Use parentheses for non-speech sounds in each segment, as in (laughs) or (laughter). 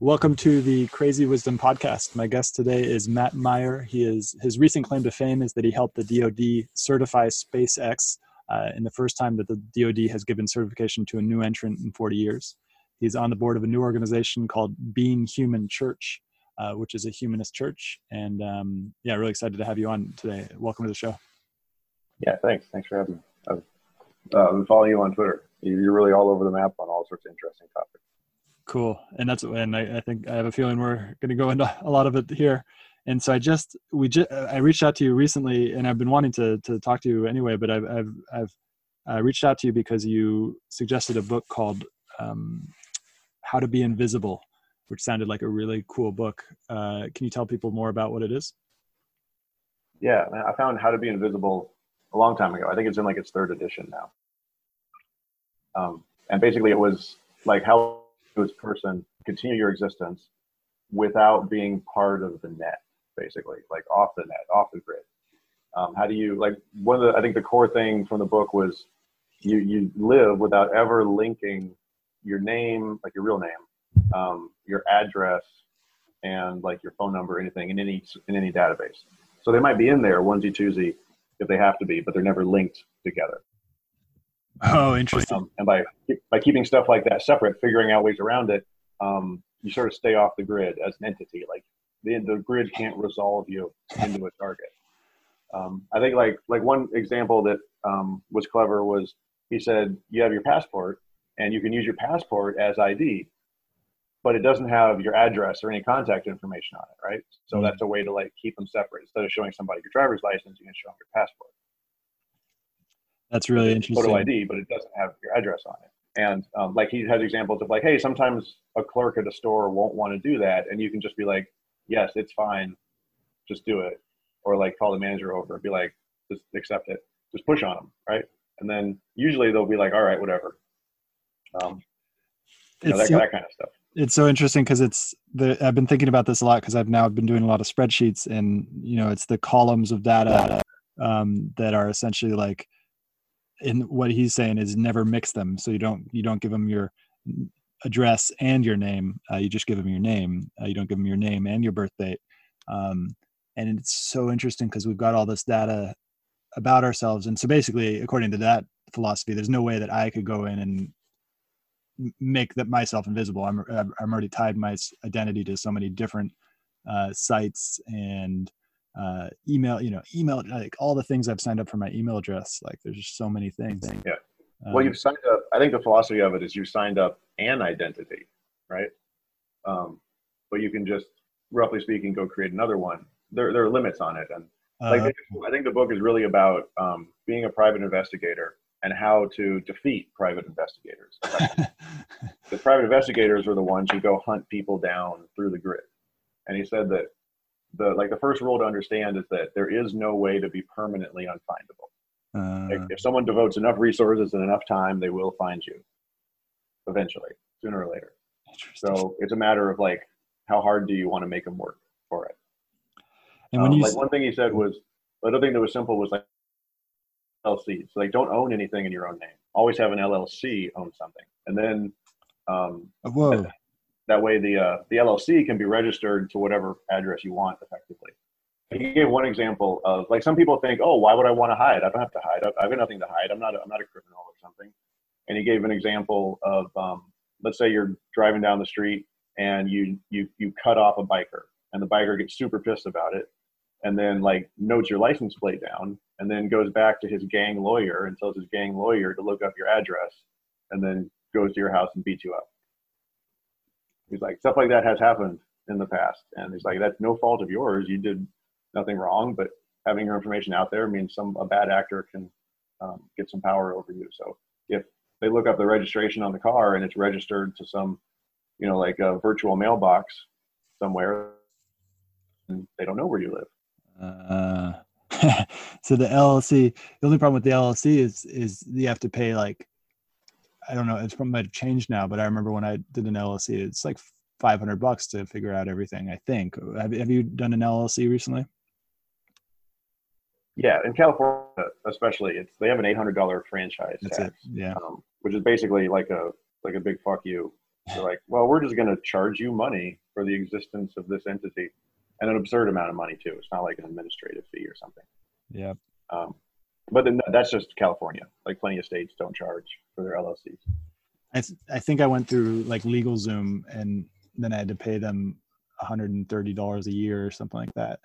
Welcome to the Crazy Wisdom Podcast. My guest today is Matt Meyer. He is his recent claim to fame is that he helped the DoD certify SpaceX uh, in the first time that the DoD has given certification to a new entrant in 40 years. He's on the board of a new organization called Being Human Church, uh, which is a humanist church. And um, yeah, really excited to have you on today. Welcome to the show. Yeah, thanks. Thanks for having me. I've uh, been following you on Twitter. You're really all over the map on all sorts of interesting topics. Cool. And that's, and I, I think I have a feeling we're going to go into a lot of it here. And so I just, we just, I reached out to you recently and I've been wanting to, to talk to you anyway, but I've, I've, I've uh, reached out to you because you suggested a book called um, How to Be Invisible, which sounded like a really cool book. Uh, can you tell people more about what it is? Yeah, I found How to Be Invisible a long time ago. I think it's in like its third edition now. Um, and basically, it was like how this person continue your existence without being part of the net, basically, like off the net, off the grid. Um, how do you like one of the? I think the core thing from the book was you you live without ever linking your name, like your real name, um, your address, and like your phone number, anything in any in any database. So they might be in there onesie twosie if they have to be, but they're never linked together. Oh, interesting. Um, and by by keeping stuff like that separate, figuring out ways around it, um, you sort of stay off the grid as an entity. Like the the grid can't resolve you into a target. Um, I think like like one example that um, was clever was he said you have your passport and you can use your passport as ID, but it doesn't have your address or any contact information on it, right? So mm-hmm. that's a way to like keep them separate. Instead of showing somebody your driver's license, you can show them your passport. That's really interesting. Photo ID, but it doesn't have your address on it. And um, like he has examples of like, hey, sometimes a clerk at a store won't want to do that, and you can just be like, yes, it's fine, just do it, or like call the manager over and be like, just accept it, just push on them, right? And then usually they'll be like, all right, whatever. Um, you know, that, so, that kind of stuff. It's so interesting because it's the I've been thinking about this a lot because I've now been doing a lot of spreadsheets, and you know, it's the columns of data um, that are essentially like in what he's saying is never mix them. So you don't you don't give them your address and your name uh, you just give them your name. Uh, you don't give them your name and your birth date. Um, and it's so interesting because we've got all this data about ourselves. And so basically according to that philosophy there's no way that i could go in and make that myself invisible. I'm i'm already tied my identity to so many different uh, sites and uh, email, you know, email, like all the things I've signed up for my email address. Like there's just so many things. Yeah. Um, well, you've signed up. I think the philosophy of it is you signed up an identity, right? Um, but you can just, roughly speaking, go create another one. There, there are limits on it, and like uh, I think the book is really about um, being a private investigator and how to defeat private investigators. (laughs) the private investigators are the ones who go hunt people down through the grid, and he said that the like the first rule to understand is that there is no way to be permanently unfindable. Uh, if, if someone devotes enough resources and enough time, they will find you eventually, sooner or later. So it's a matter of like, how hard do you want to make them work for it? And when um, you like one thing he said was another thing that was simple was like LLC. So like don't own anything in your own name. Always have an LLC own something, and then um, whoa. That way, the uh, the LLC can be registered to whatever address you want effectively. He gave one example of like some people think, oh, why would I want to hide? I don't have to hide. I've got nothing to hide. I'm not. A, I'm not a criminal or something. And he gave an example of um, let's say you're driving down the street and you you you cut off a biker, and the biker gets super pissed about it, and then like notes your license plate down, and then goes back to his gang lawyer and tells his gang lawyer to look up your address, and then goes to your house and beats you up. He's like, stuff like that has happened in the past. And he's like, that's no fault of yours. You did nothing wrong, but having your information out there means some a bad actor can um, get some power over you. So if they look up the registration on the car and it's registered to some, you know, like a virtual mailbox somewhere, and they don't know where you live. Uh, (laughs) so the LLC, the only problem with the LLC is is you have to pay like I don't know. It's from might have changed now, but I remember when I did an LLC, it's like 500 bucks to figure out everything. I think. Have, have you done an LLC recently? Yeah, in California, especially, it's they have an eight hundred dollar franchise That's tax, it. yeah, um, which is basically like a like a big fuck you. They're like, well, we're just going to charge you money for the existence of this entity, and an absurd amount of money too. It's not like an administrative fee or something. Yeah. Um, but then that's just California. Like plenty of states don't charge for their LLCs. I, th- I think I went through like LegalZoom and then I had to pay them $130 a year or something like that.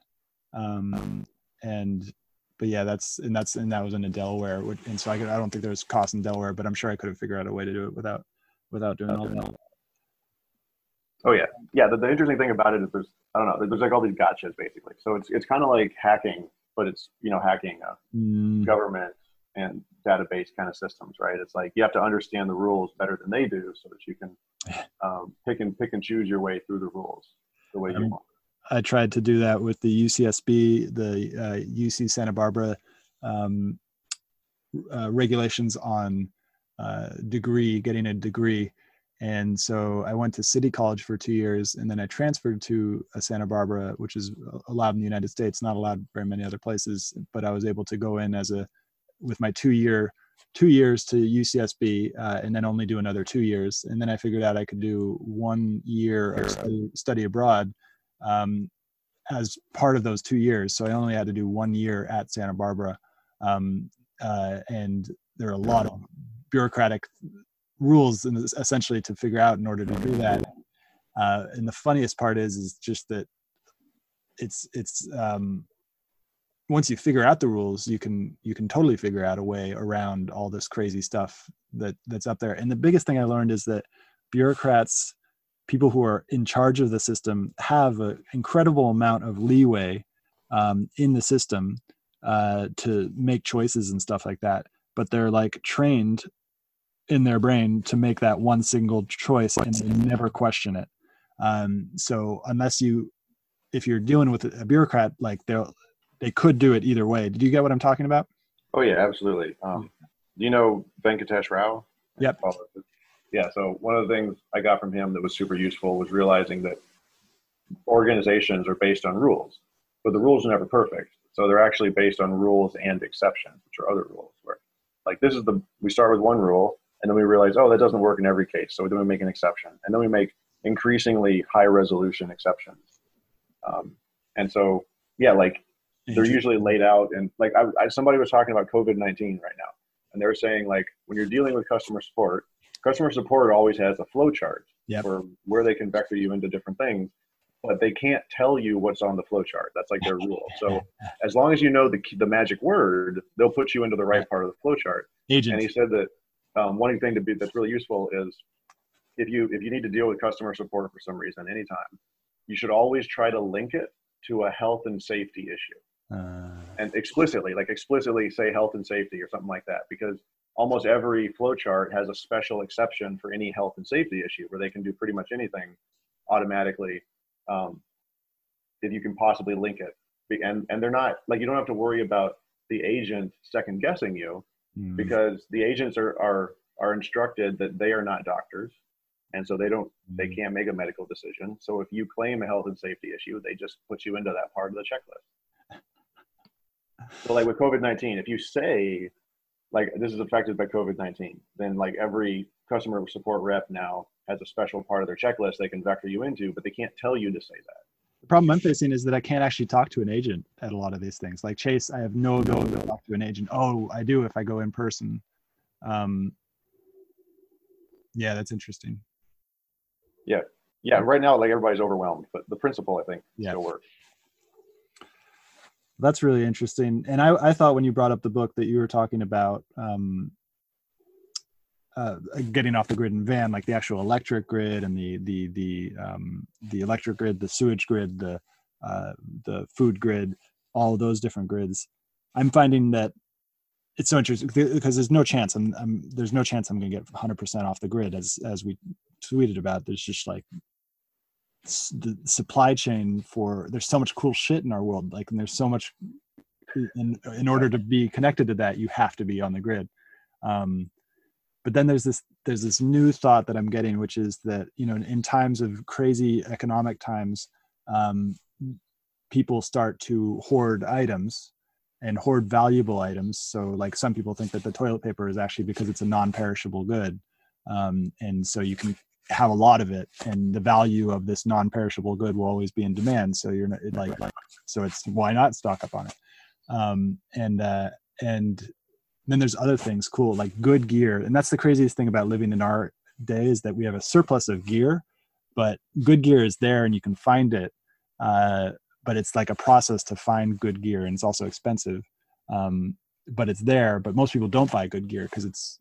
Um, and but yeah, that's and that's and that was in Delaware, and so I could I don't think there's cost in Delaware, but I'm sure I could have figured out a way to do it without without doing all that. Oh yeah, yeah. The, the interesting thing about it is there's I don't know there's like all these gotchas basically. So it's it's kind of like hacking but it's you know hacking a mm. government and database kind of systems, right? It's like you have to understand the rules better than they do, so that you can (sighs) um, pick and pick and choose your way through the rules the way you want. I tried to do that with the UCSB, the uh, UC Santa Barbara um, uh, regulations on uh, degree, getting a degree, and so I went to City College for two years, and then I transferred to Santa Barbara, which is allowed in the United States, not allowed very many other places. But I was able to go in as a with my two year two years to UCSB, uh, and then only do another two years. And then I figured out I could do one year of study, study abroad um, as part of those two years. So I only had to do one year at Santa Barbara, um, uh, and there are a lot of bureaucratic rules essentially to figure out in order to do that. Uh, and the funniest part is is just that it's it's um, once you figure out the rules you can you can totally figure out a way around all this crazy stuff that that's up there and the biggest thing i learned is that bureaucrats people who are in charge of the system have an incredible amount of leeway um, in the system uh, to make choices and stuff like that but they're like trained in their brain to make that one single choice and they never question it. Um, so unless you if you're dealing with a bureaucrat like they'll they could do it either way. Did you get what i'm talking about? Oh yeah absolutely. Um, do you know venkatesh rao? Yep. Yeah so one of the things i got from him that was super useful was realizing that organizations are based on rules but the rules are never perfect. So they're actually based on rules and exceptions which are other rules where like this is the we start with one rule and then we realize oh that doesn't work in every case so then we make an exception and then we make increasingly high resolution exceptions. Um, and so yeah like they're usually laid out and like I, I, somebody was talking about covid-19 right now and they were saying like when you're dealing with customer support customer support always has a flow chart yep. for where they can vector you into different things but they can't tell you what's on the flow chart. That's like their rule. So (laughs) as long as you know the, the magic word they'll put you into the right part of the flow chart. Agent. and he said that um, one thing to be that's really useful is if you if you need to deal with customer support for some reason anytime you should always try to link it to a health and safety issue. Uh, and explicitly, like explicitly say health and safety or something like that, because almost every flowchart has a special exception for any health and safety issue where they can do pretty much anything automatically um, if you can possibly link it. And and they're not like you don't have to worry about the agent second guessing you mm. because the agents are are are instructed that they are not doctors and so they don't they Mm. can't make a medical decision so if you claim a health and safety issue they just put you into that part of the checklist so like with covid-19 if you say like this is affected by covid-19 then like every customer support rep now has a special part of their checklist they can vector you into but they can't tell you to say that the problem i'm facing is that i can't actually talk to an agent at a lot of these things. Like chase i have no ability to talk to an agent. Oh i do if i go in person. Um yeah that's interesting. Yeah. Yeah. right now like everybody's overwhelmed but the principle i think Yeah. still works. That's really interesting. And i i thought when you brought up the book that you were talking about um uh, getting off the grid and van like the actual electric grid and the the the um the electric grid the sewage grid the uh the food grid all those different grids. I'm finding that it's so interesting because there's no chance I'm, I'm there's no chance i'm going to get 100% off the grid as as we tweeted about. There's just like the supply chain for there's so much cool shit in our world like and there's so much in in order to be connected to that you have to be on the grid. Um but then there's this there's this new thought that i'm getting which is that you know in times of crazy economic times um people start to hoard items and hoard valuable items. So like some people think that the toilet paper is actually because it's a non-perishable good um, and so you can have a lot of it and the value of this non-perishable good will always be in demand. So you're not like so it's why not stock up on it? Um and uh and then there's other things cool like good gear. And that's the craziest thing about living in our day is that we have a surplus of gear but good gear is there and you can find it uh but it's like a process to find good gear and it's also expensive um but it's there. But most people don't buy good gear because it's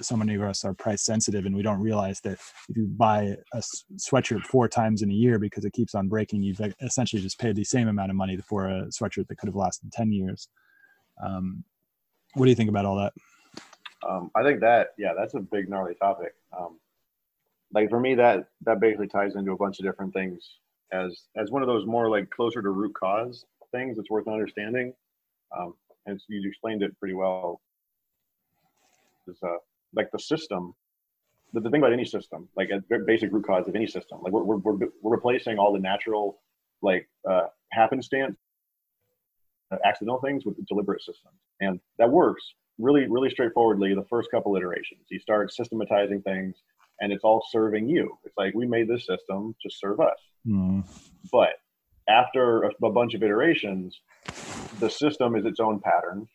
so many of us are price sensitive and we don't realize that if you buy a sweatshirt four times in a year because it keeps on breaking you've essentially just paid the same amount of money for a sweatshirt that could have lasted 10 years um, what do you think about all that Um, I think that yeah, that's a big gnarly topic. Um, like for me, that that basically ties into a bunch of different things as as one of those more like closer to root cause things that's worth understanding. Um, and you explained it pretty well. Is uh, like the system. The, the thing about any system, like a basic root cause of any system, like we're we're we're, we're replacing all the natural like uh, happenstance, accidental things with deliberate systems, and that works really really straightforwardly the first couple iterations. You start systematizing things and it's all serving you. It's like we made this system to serve us. Mm, but after a, a bunch of iterations the system is its own pattern.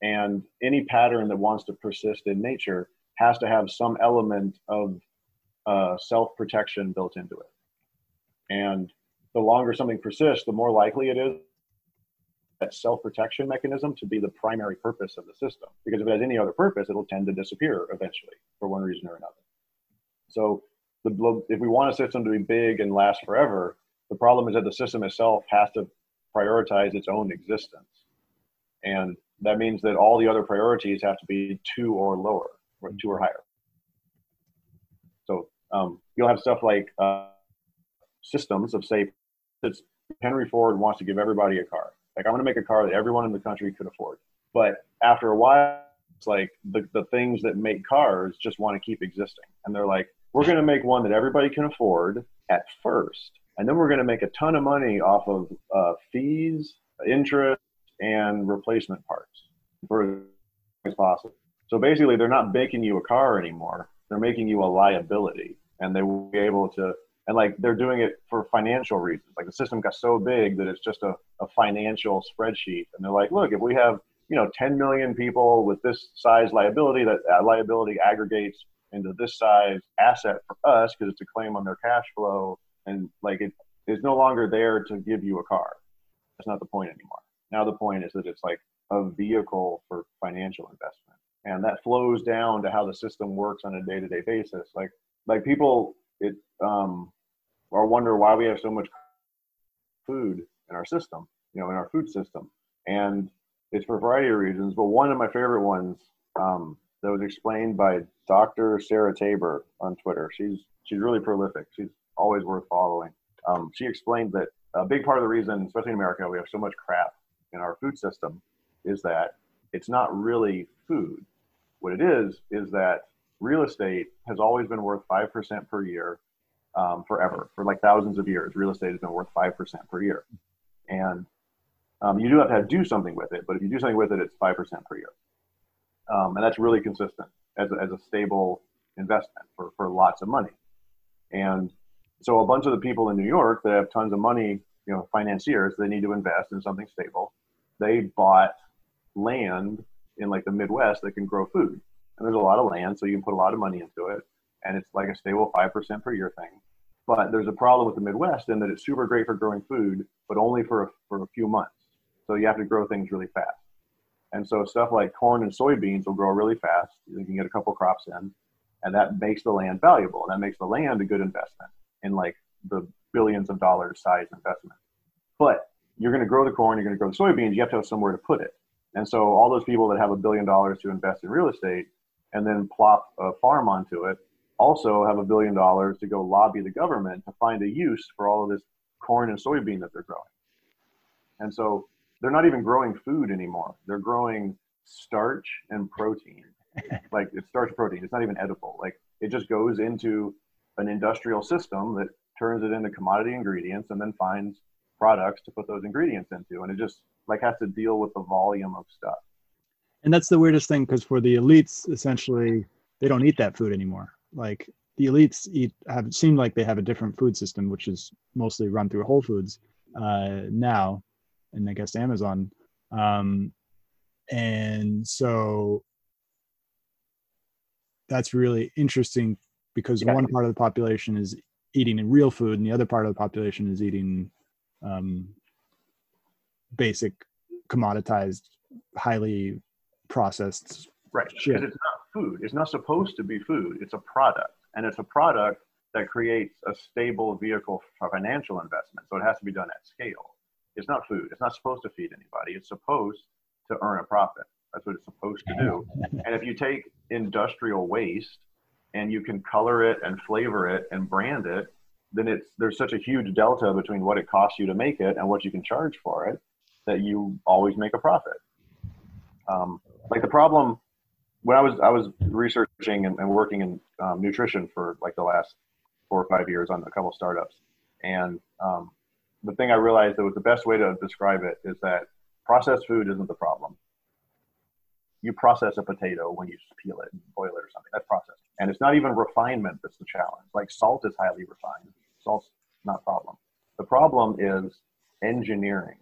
And any pattern that wants to persist in nature has to have some element of uh, self-protection built into it. And the longer something persists the more likely it is that self-protection mechanism to be the primary purpose of the system. Because if it has any other purpose, it'll tend to disappear eventually for one reason or another. So the, if we want a system to be big and last forever, the problem is that the system itself has to prioritize its own existence. And that means that all the other priorities have to be two or lower, or two or higher. So um, you'll have stuff like uh, systems of say, Henry Ford wants to give everybody a car. Like I'm going to make a car that everyone in the country could afford. But after a while, it's like the, the things that make cars just want to keep existing. And they're like, we're going to make one that everybody can afford at first. And then we're going to make a ton of money off of uh, fees, interest, and replacement parts for as possible. So basically, they're not making you a car anymore. They're making you a liability. And they will be able to and like they're doing it for financial reasons. Like the system got so big that it's just a, a financial spreadsheet. And they're like look if we have you know 10 million people with this size liability that, that liability aggregates into this size asset for us because it's a claim on their cash flow and like it is no longer there to give you a car. That's not the point anymore. Now the point is that it's like a vehicle for financial investment. And that flows down to how the system works on a day-to-day basis. Like like people it um or wonder why we have so much food in our system, you know, in our food system. And it's for a variety of reasons, but one of my favorite ones um, that was explained by Dr. Sarah Taber on Twitter. She's she's really prolific. She's always worth following. Um, she explained that a big part of the reason, especially in America, we have so much crap in our food system is that it's not really food. What it is is that real estate has always been worth five percent per year um, forever for like thousands of years. Real estate has been worth five percent per year, and um, you do have to do something with it. But if you do something with it, it's five percent per year, um, and that's really consistent as a, as a stable investment for for lots of money. And so a bunch of the people in New York that have tons of money, you know, financiers, they need to invest in something stable. They bought land in like the Midwest that can grow food. And there's a lot of land, so you can put a lot of money into it. And it's like a stable 5% per year thing. But there's a problem with the Midwest in that it's super great for growing food, but only for a, for a few months. So you have to grow things really fast. And so stuff like corn and soybeans will grow really fast. You can get a couple crops in, and that makes the land valuable. And that makes the land a good investment in like the billions of dollars size investment. But you're going to grow the corn, you're going to grow the soybeans, you have to have somewhere to put it. And so all those people that have a billion dollars to invest in real estate and then plop a farm onto it also have a billion dollars to go lobby the government to find a use for all of this corn and soybean that they're growing. And so they're not even growing food anymore. They're growing starch and protein. (laughs) like it's starch protein. It's not even edible. Like it just goes into an industrial system that turns it into commodity ingredients and then finds products to put those ingredients into. And it just like has to deal with the volume of stuff. And that's the weirdest thing because for the elites, essentially, they don't eat that food anymore like the elites eat have seemed like they have a different food system, which is mostly run through Whole Foods uh, now, and I guess Amazon. Um, and so that's really interesting because yeah. one part of the population is eating real food, and the other part of the population is eating um, basic, commoditized, highly processed right because it's not food. It's not supposed to be food. It's a product, and it's a product that creates a stable vehicle for financial investment. So it has to be done at scale. It's not food. It's not supposed to feed anybody. It's supposed to earn a profit. That's what it's supposed to do. (laughs) and if you take industrial waste and you can color it and flavor it and brand it, then it's there's such a huge delta between what it costs you to make it and what you can charge for it that you always make a profit. Um, like the problem when I was I was researching and, and working in um, nutrition for like the last four or five years on a couple startups, and um, the thing I realized that was the best way to describe it is that processed food isn't the problem. You process a potato when you peel it and boil it or something. That's processed, and it's not even refinement that's the challenge. Like salt is highly refined. Salt's not problem. The problem is engineering.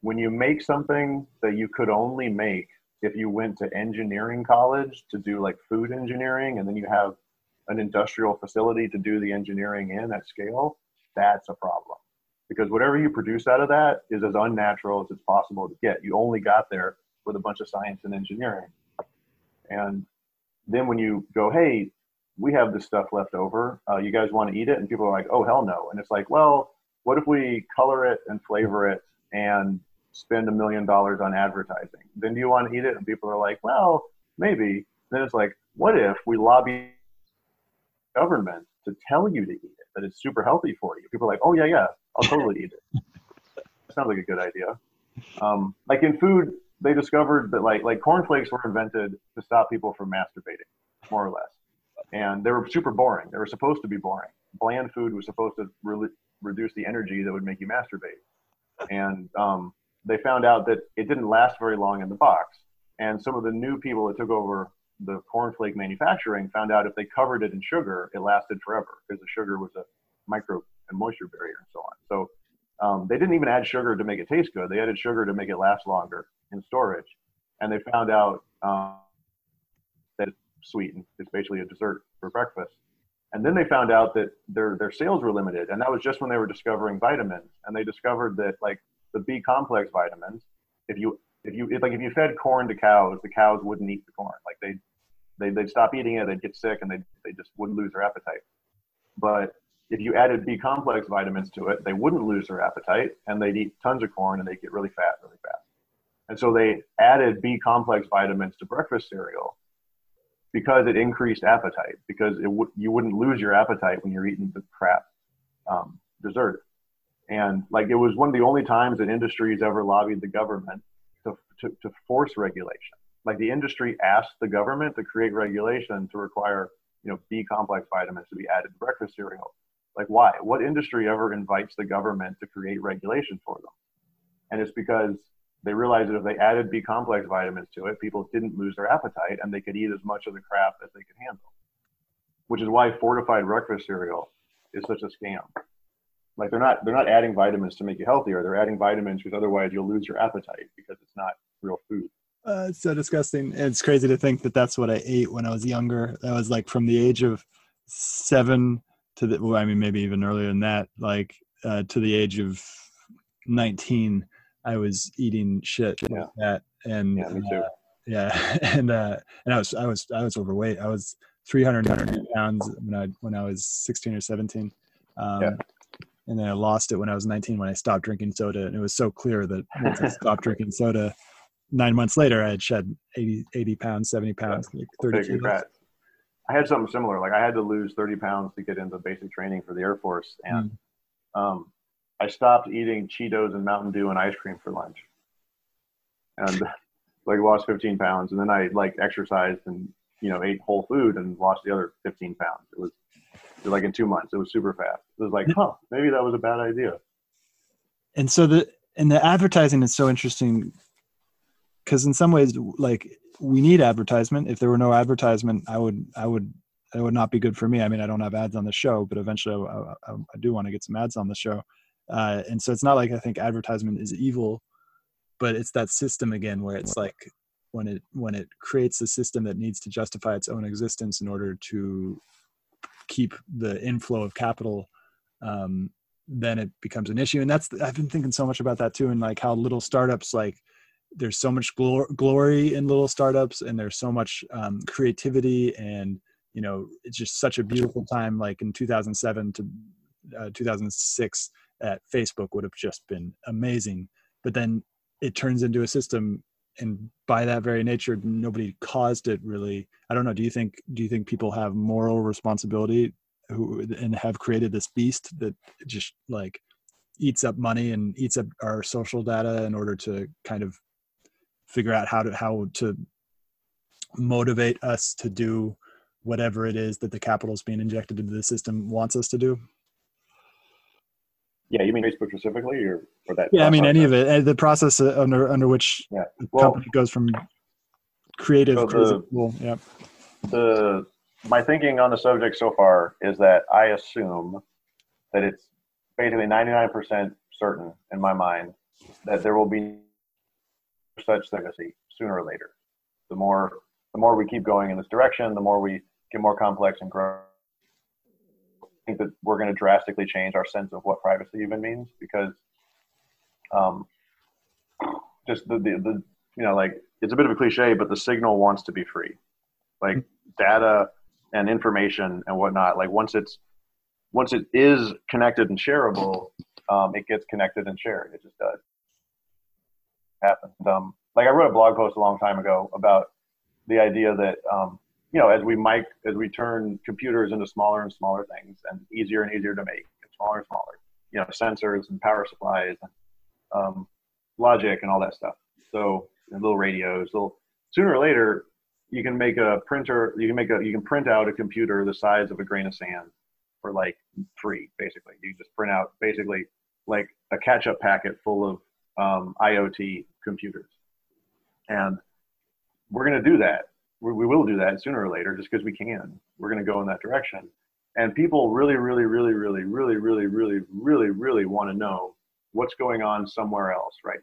When you make something that you could only make if you went to engineering college to do like food engineering and then you have an industrial facility to do the engineering in at scale, that's a problem. because whatever you produce out of that is as unnatural as it's possible to get. You only got there with a bunch of science and engineering. And then when you go, hey, we have this stuff left over. Uh, you guys want to eat it? And people are like, oh, hell no. And it's like, well, what if we color it and flavor it and spend a million dollars on advertising? Then do you want to eat it? And people are like, well, maybe. Then it's like, what if we lobby government to tell you to eat it, that it's super healthy for you? People are like, oh, yeah, yeah, I'll totally eat it. (laughs) Sounds like a good idea. Um, like in food, they discovered that like like cornflakes were invented to stop people from masturbating, more or less and they were super boring. They were supposed to be boring. Bland food was supposed to re- reduce the energy that would make you masturbate, and um, they found out that it didn't last very long in the box. And some of the new people that took over the cornflake manufacturing found out if they covered it in sugar, it lasted forever because the sugar was a micro and moisture barrier and so on. So um, they didn't even add sugar to make it taste good. They added sugar to make it last longer in storage. And they found out um, that sweetened. It's basically a dessert for breakfast. And then they found out that their their sales were limited, and that was just when they were discovering vitamins. And they discovered that like the B complex vitamins, if you if you if, like if you fed corn to cows, the cows wouldn't eat the corn. Like they they they'd stop eating it, they'd get sick, and they they just wouldn't lose their appetite. But if you added B complex vitamins to it, they wouldn't lose their appetite, and they'd eat tons of corn, and they'd get really fat really fast. And so they added B complex vitamins to breakfast cereal because it increased appetite because it w- you wouldn't lose your appetite when you're eating the crap um, dessert and like it was one of the only times that industries ever lobbied the government to, to, to force regulation like the industry asked the government to create regulation to require you know b complex vitamins to be added to breakfast cereal like why what industry ever invites the government to create regulation for them and it's because they realized that if they added B complex vitamins to it, people didn't lose their appetite and they could eat as much of the crap as they could handle. Which is why fortified breakfast cereal is such a scam. Like they're not they're not adding vitamins to make you healthier. They're adding vitamins because otherwise you'll lose your appetite because it's not real food. Uh, it's so disgusting. It's crazy to think that that's what I ate when I was younger. That was like from the age of seven to the well, I mean maybe even earlier than that, like uh, to the age of nineteen I was eating shit yeah. like that, and yeah, me too. Uh, yeah, (laughs) and uh, and I was I was I was overweight. I was 300 pounds when I when I was 16 or 17. Um, yeah. And then I lost it when I was 19 when I stopped drinking soda, and it was so clear that (laughs) once I stopped drinking soda, nine months later I had shed 80 80 pounds, 70 pounds, like 30 kilos. I had something similar. Like I had to lose 30 pounds to get into basic training for the Air Force, and mm. um, I stopped eating Cheetos and Mountain Dew and ice cream for lunch, and (laughs) like lost 15 pounds. And then I like exercised and you know ate whole food and lost the other 15 pounds. It was, it was like in two months. It was super fast. It was like, huh, maybe that was a bad idea. And so the and the advertising is so interesting because in some ways, like we need advertisement. If there were no advertisement, I would I would it would not be good for me. I mean, I don't have ads on the show, but eventually I, I, I do want to get some ads on the show. Uh, and so it's not like I think advertisement is evil, but it's that system again where it's like when it when it creates a system that needs to justify its own existence in order to keep the inflow of capital um, then it becomes an issue and that's i've been thinking so much about that too and like how little startups like there's so much glor- glory in little startups and there's so much um, creativity and you know it's just such a beautiful time like in 2007 to uh, 2006 at Facebook would have just been amazing. But then it turns into a system and by that very nature nobody caused it really. I don't know do you think do you think people have moral responsibility who and have created this beast that just like eats up money and eats up our social data in order to kind of figure out how to how to motivate us to do whatever it is that the capital is being injected into the system wants us to do yeah, you mean Facebook specifically, or, or that? Yeah, I mean any of it. Uh, the process uh, under under which yeah. well, company goes from creative so the, cool. Yeah. The my thinking on the subject so far is that I assume that it's basically 99% certain in my mind that there will be such legacy sooner or later. The more the more we keep going in this direction, the more we get more complex and grow think that we're going to drastically change our sense of what privacy even means because um, just the, the, the you know like it's a bit of a cliche but the signal wants to be free. Like data and information and whatnot like once it's once it is connected and shareable um, it gets connected and shared. It just does. Happen um, like i wrote a blog post a long time ago about the idea that um, you know, as we mic, as we turn computers into smaller and smaller things and easier and easier to make, and smaller and smaller, you know, sensors and power supplies and um, logic and all that stuff. So little radios, little sooner or later, you can make a printer. You can make a you can print out a computer the size of a grain of sand for like free, basically. You just print out basically like a catch-up packet full of um, IoT computers, and we're going to do that we, we will do that sooner or later just because we can. We're going to go in that direction. And people really, really, really, really, really, really, really, really, really want to know what's going on somewhere else right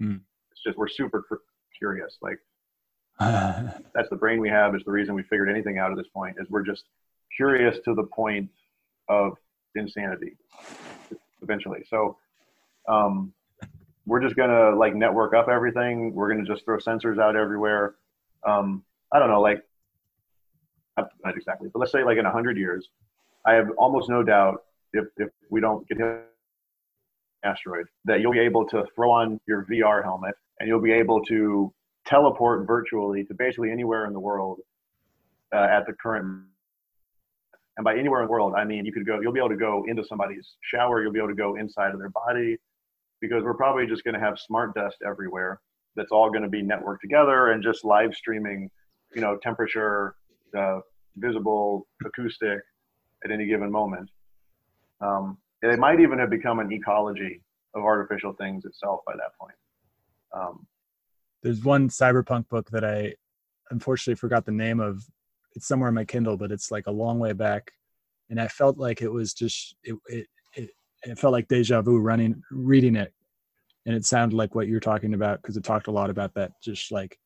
now. Mm. It's just we're super curious. Like (laughs) that's the brain we have. Is the reason we figured anything out at this point. Is we're just curious to the point of insanity eventually. So um, we're just gonna like network up everything. We're gonna just throw sensors out everywhere. Um, I don't know, like not exactly, but let's say like in hundred years, I have almost no doubt if if we don't get hit asteroid that you'll be able to throw on your VR helmet and you'll be able to teleport virtually to basically anywhere in the world uh, at the current and by anywhere in the world i mean you could go you'll be able to go into somebody's shower you'll be able to go inside of their body because we're probably just going to have smart dust everywhere that's all going to be networked together and just live streaming you know, temperature, uh, visible, acoustic at any given moment. Um, it might even have become an ecology of artificial things itself by that point. Um, There's one cyberpunk book that I unfortunately forgot the name of. It's somewhere in my Kindle, but it's like a long way back, and I felt like it was just it it it, it felt like deja vu running reading it, and it sounded like what you're talking about because it talked a lot about that just like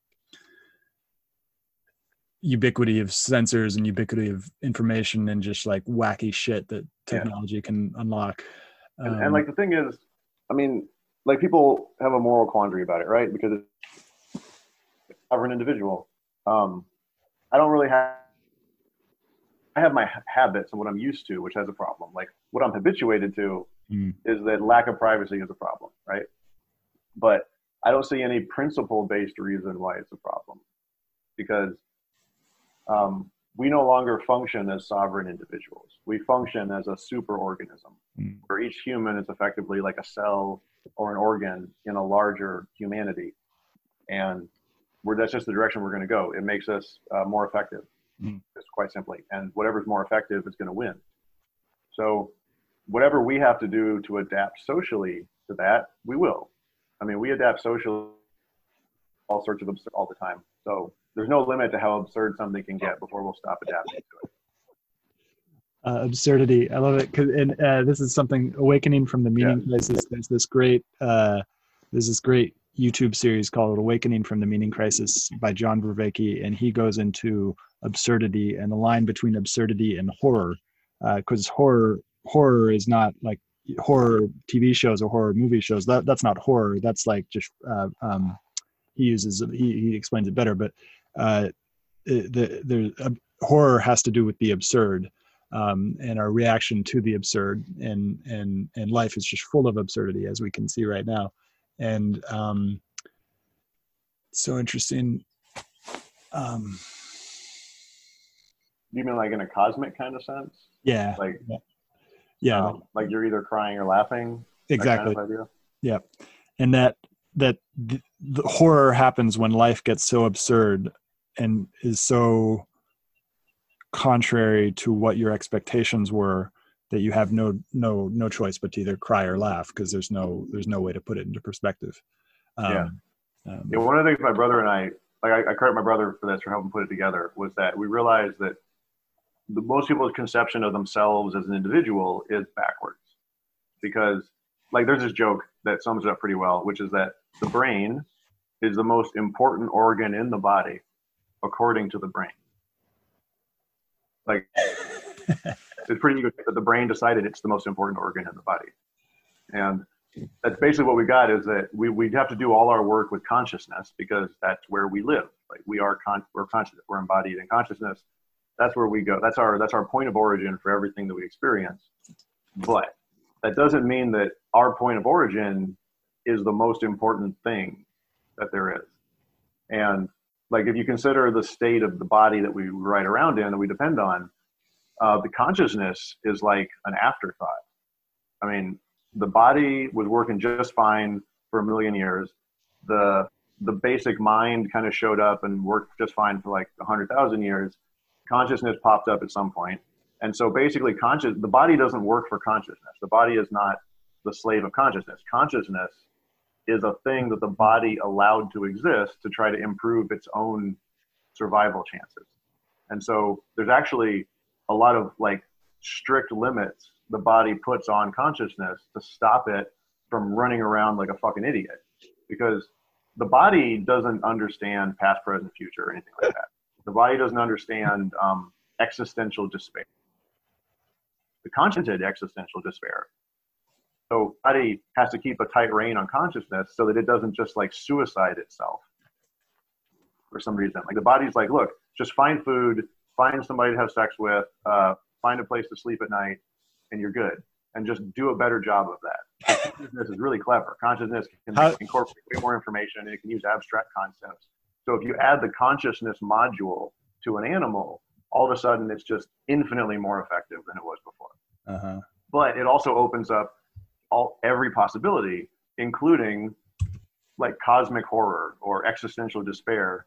ubiquity of sensors and ubiquity of information and just like wacky shit that technology yeah. can unlock. Um, and, and, like the thing is, I mean, like people have a moral quandary about it, right? Because it's an individual. Um, I don't really have. I have my habits and what I'm used to, which has a problem. Like what I'm habituated to mm. is that lack of privacy is a problem, right? But I don't see any principle-based reason why it's a problem, because um, we no longer function as sovereign individuals. We function as a superorganism, mm. where each human is effectively like a cell or an organ in a larger humanity, and we're, that's just the direction we're going to go. It makes us uh, more effective, mm. just quite simply. And whatever's more effective is going to win. So, whatever we have to do to adapt socially to that, we will. I mean, we adapt socially all sorts of all the time. So there's no limit to how absurd something can get before we'll stop adapting to it. Uh, absurdity. I love it. And uh, this is something awakening from the meaning yeah. crisis. There's this great, uh, there's this great YouTube series called Awakening from the Meaning Crisis by John Vervaeke. And he goes into absurdity and the line between absurdity and horror. Because uh, horror, horror is not like horror TV shows or horror movie shows. That, that's not horror. That's like just, uh, um, he uses, he, he explains it better, but uh, the, the uh, horror has to do with the absurd um, and our reaction to the absurd and and and life is just full of absurdity as we can see right now. And um, so interesting. Um, you mean like in a cosmic kind of sense? Yeah. Like yeah. Um, like you're either crying or laughing? Exactly kind of yeah and that that the, the horror happens when life gets so absurd and is so contrary to what your expectations were that you have no no no choice but to either cry or laugh because there's no there's no way to put it into perspective um, yeah. Um, yeah one of the things my brother and i like I, I, credit my brother for this for helping put it together was that we realized that the, most people's conception of themselves as an individual is backwards because like there's this joke that sums it up pretty well which is that the brain is the most important organ in the body according to the brain. Like (laughs) it's pretty good that the brain decided it's the most important organ in the body. And that's basically what we got is that we, we'd have to do all our work with consciousness because that's where we live. Like we are con- we're conscious, we're embodied in consciousness. That's where we go. That's our that's our point of origin for everything that we experience. But that doesn't mean that our point of origin is the most important thing that there is. And like if you consider the state of the body that we ride around in and we depend on, uh, the consciousness is like an afterthought. I mean, the body was working just fine for a million years. The the basic mind kind of showed up and worked just fine for like a hundred thousand years. Consciousness popped up at some point, and so basically, conscious the body doesn't work for consciousness. The body is not the slave of consciousness. Consciousness is a thing that the body allowed to exist to try to improve its own survival chances. And so there's actually a lot of like strict limits the body puts on consciousness to stop it from running around like a fucking idiot because the body doesn't understand past present future or anything like that the body doesn't understand um, existential despair conscious existential despair so body has to keep a tight rein on consciousness so that it doesn't just like suicide itself for some reason like the body's like look just find food find somebody to have sex with uh, find a place to sleep at night and you're good. And just do a better job of that. Consciousness is really clever. Consciousness can How, incorporate way more information and it can use abstract concepts. So if you add the consciousness module to an animal, all of a sudden it's just infinitely more effective than it was before. Uh-huh. But it also opens up all every possibility, including like cosmic horror or existential despair,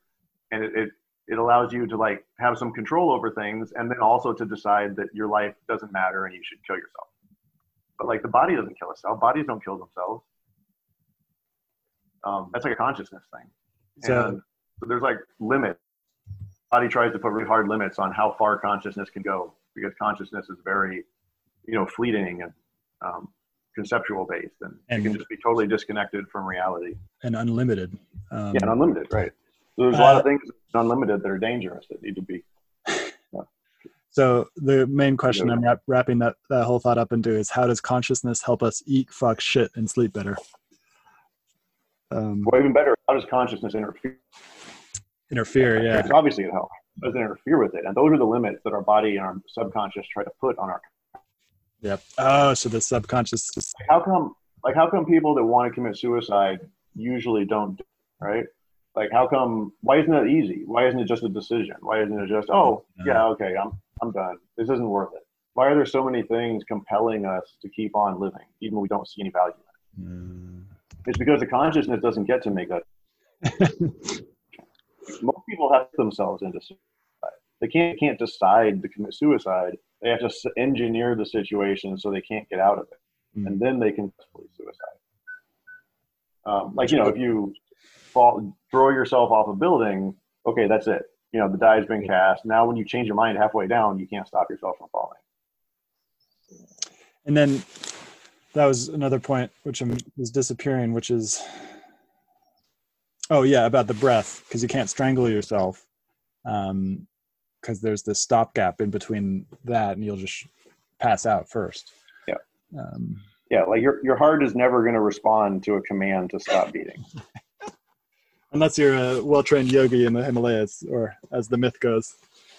and it, it it allows you to like have some control over things and then also to decide that your life doesn't matter and you should kill yourself. But like the body doesn't kill itself. Bodies don't kill themselves. Um, that's like a consciousness thing. So, and so there's like limits. Body tries to put really hard limits on how far consciousness can go because consciousness is very you know fleeting and um, conceptual based and, and, you can just be totally disconnected from reality and unlimited um, yeah and unlimited right so there's a lot of uh, things unlimited that are dangerous that need to be. Yeah. So the main question I'm wrap, wrapping that, that whole thought up into is how does consciousness help us eat, fuck, shit, and sleep better? Um, well, even better, how does consciousness interfere? Interfere, yeah. It's obviously it helps. It doesn't interfere with it, and those are the limits that our body and our subconscious try to put on our. Yep. Oh, so the subconscious. How come? Like, how come people that want to commit suicide usually don't? Right? Like, how come? Why isn't it easy? Why isn't it just a decision? Why isn't it just, oh, yeah, okay, I'm I'm done. This isn't worth it. Why are there so many things compelling us to keep on living, even when we don't see any value in it? Mm. It's because the consciousness doesn't get to make that. (laughs) Most people have themselves into suicide. They can't can't decide to commit suicide. They have to engineer the situation so they can't get out of it, mm. and then they can fully suicide. Um, like you know, if you fall, throw yourself off a building, okay, that's it. You know, the die's been cast. Now, when you change your mind halfway down, you can't stop yourself from falling. And then that was another point which is disappearing, which is, oh yeah, about the breath because you can't strangle yourself, because there's this stopgap in between that, and you'll just pass out first. Yeah. Um, yeah, like your your heart is never going to respond to a command to stop beating. (laughs) unless you're a well-trained yogi in the Himalayas, or as the myth goes.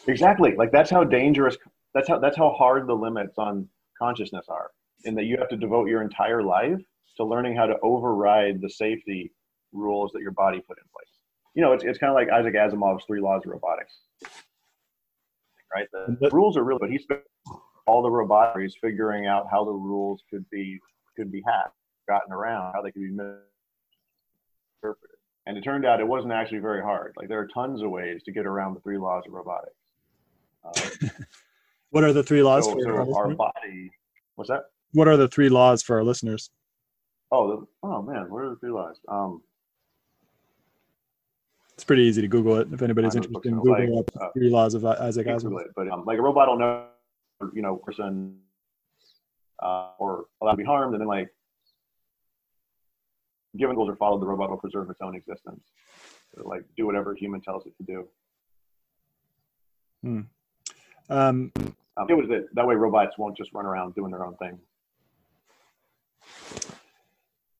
Exactly. Like that's how dangerous. That's how that's how hard the limits on consciousness are. In that you have to devote your entire life to learning how to override the safety rules that your body put in place. You know, it's it's kind of like Isaac Asimov's three laws of robotics. Right. The, the rules are real, but he spent all the robotics figuring out how the rules could be could be hacked, gotten around, how they could be misinterpreted. And it turned out it wasn't actually very hard. Like there are tons of ways to get around the three laws of robotics. Uh, (laughs) what are the three laws so, for our, body? What's that? What are the three laws for our listeners? Oh, the, oh man, what are the three laws? Um, it's pretty easy to Google it if anybody's interested in Google like, uh, three laws of Isaac Asimov. But um, like a robot will know, you know, person uh, or allowed to be harmed, and then like given goals are followed, the robot will preserve its own existence. So, like do whatever human tells it to do. Hmm. Um, Um, it was that that way robots won't just run around doing their own thing.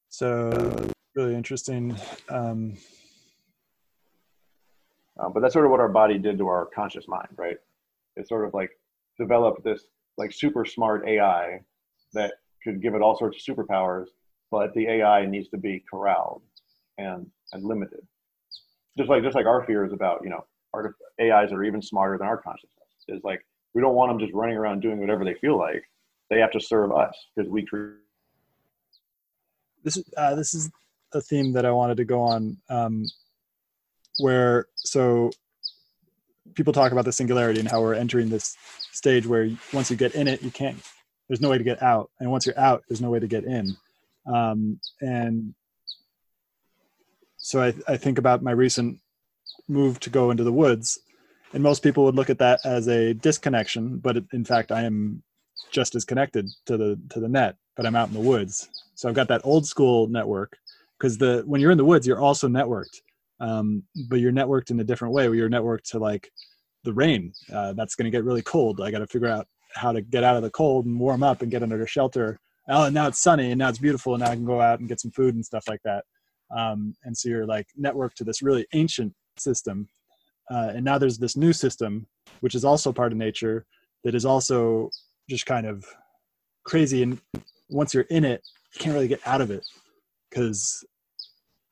So really interesting. Um, um, but that's sort of what our body did to our conscious mind, right? It sort of like developed this like super smart AI that could give it all sorts of superpowers, but the AI needs to be corralled and and limited. Just like just like our fears about you know art AIs that are even smarter than our consciousness is like we don't want them just running around doing whatever they feel like. They have to serve us because we create. This uh, this is a theme that I wanted to go on, um, where so people talk about the singularity and how we're entering this stage where once you get in it, you can't. There's no way to get out, and once you're out, there's no way to get in. Um, and so I, I think about my recent move to go into the woods, and most people would look at that as a disconnection, but in fact, I am just as connected to the to the net, but I'm out in the woods. So I've got that old school network because the when you're in the woods, you're also networked, um, but you're networked in a different way. Where you're networked to like the rain. Uh, that's going to get really cold. I got to figure out how to get out of the cold and warm up and get under shelter. Oh, and now it's sunny and now it's beautiful and now I can go out and get some food and stuff like that. Um, and so you're like networked to this really ancient system. Uh, and now there's this new system, which is also part of nature, that is also just kind of crazy. And once you're in it, you can't really get out of it because,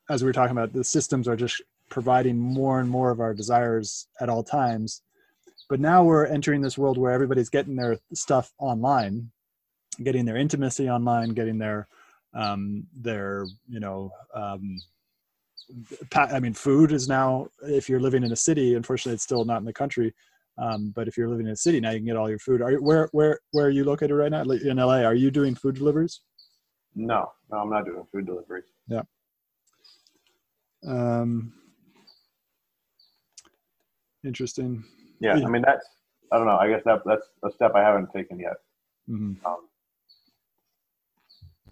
as we were talking about, the systems are just providing more and more of our desires at all times. But now we're entering this world where everybody's getting their stuff online getting their intimacy online getting their um, their you know um, i mean food is now if you're living in a city unfortunately it's still not in the country um, but if you're living in a city now you can get all your food. Are you, where where where are you located right now? In la are you doing food deliveries? No no i'm not doing food deliveries. Yeah um interesting yeah, yeah, I mean that's I don't know. I guess that that's a step I haven't taken yet. Mm-hmm. Um,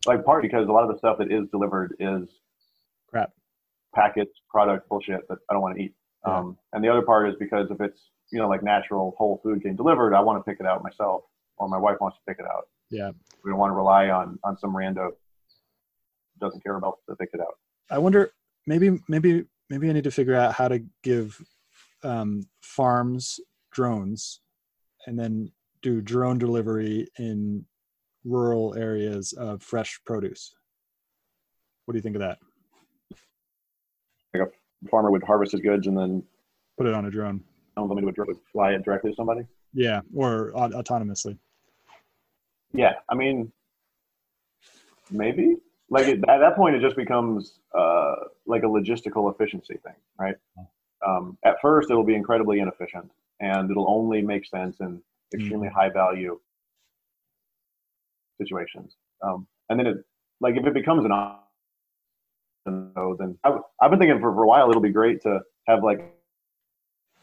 like part because a lot of the stuff that is delivered is crap, packets, product bullshit that I don't want to eat. Yeah. Um, and the other part is because if it's you know like natural whole food getting delivered, I want to pick it out myself, or my wife wants to pick it out. Yeah, we don't want to rely on on some rando doesn't care about to pick it out. I wonder maybe maybe maybe I need to figure out how to give um, farms drones and then do drone delivery in rural areas of fresh produce. What do you think of that? Like a farmer would harvest his goods and then put it on a drone. Somebody would fly it directly to somebody. Yeah, or autonomously. Yeah, I mean, maybe like it, at that point it just becomes uh, like a logistical efficiency thing, right? um, at first it'll be incredibly inefficient and it'll only make sense in extremely mm-hmm. high value situations. Um, and then it, like if it becomes an option, then I've, I've been thinking for, for a while it'll be great to have like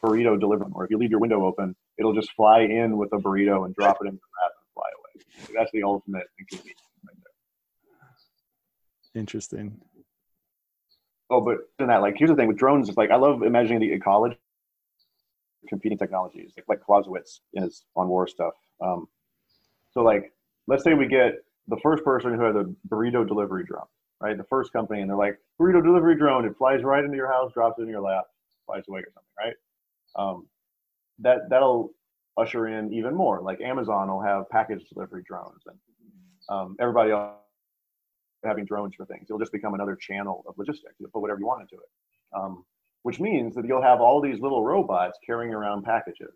burrito delivery, or if you leave your window open, it'll just fly in with a burrito and drop it in the wrap and fly away. That's the ultimate inconvenience right. Interesting. Oh, but in that, like, here's the thing with drones. It's like I love imagining the ecology, competing technologies, like like Clausewitz is on war stuff. Um, so, like, let's say we get the first person who has a burrito delivery drone, right? The first company, and they're like, burrito delivery drone. It flies right into your house, drops it in your lap, flies away or something, right? Um, that that'll usher in even more. Like Amazon will have package delivery drones, and um, everybody else having drones for things. It'll just become another channel of logistics. You'll put whatever you want into it, um, which means that you'll have all these little robots carrying around packages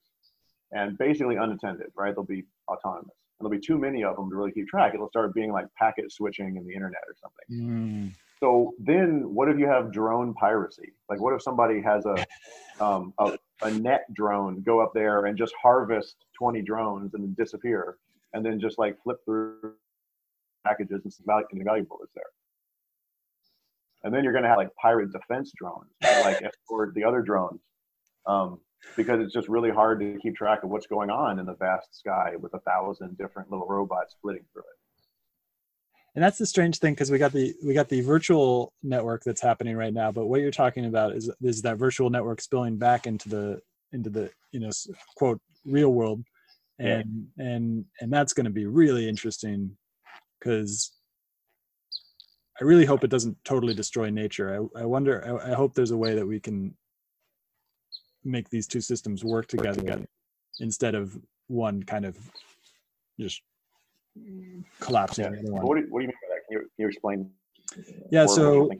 and basically unattended, right? They'll be autonomous. And there'll be too many of them to really keep track. It'll start being like packet switching in the internet or something. Mm. So then what if you have drone piracy? Like what if somebody has a, (laughs) um, a, a net drone go up there and just harvest 20 drones and disappear and then just like flip through packages and some value, and valuable is there. And then you're going to have like pirate defense drones, like (laughs) escort the other drones, um, because it's just really hard to keep track of what's going on in the vast sky with a thousand different little robots flitting through it. And that's the strange thing because we got the we got the virtual network that's happening right now, but what you're talking about is is that virtual network spilling back into the into the you know quote real world and yeah. and and that's going to be really interesting because I really hope it doesn't totally destroy nature. I, I wonder. I, I, hope there's a way that we can make these two systems work together, instead of one kind of just collapsing. Yeah. What, do, what do you mean by that? Can you, can you explain? Yeah. So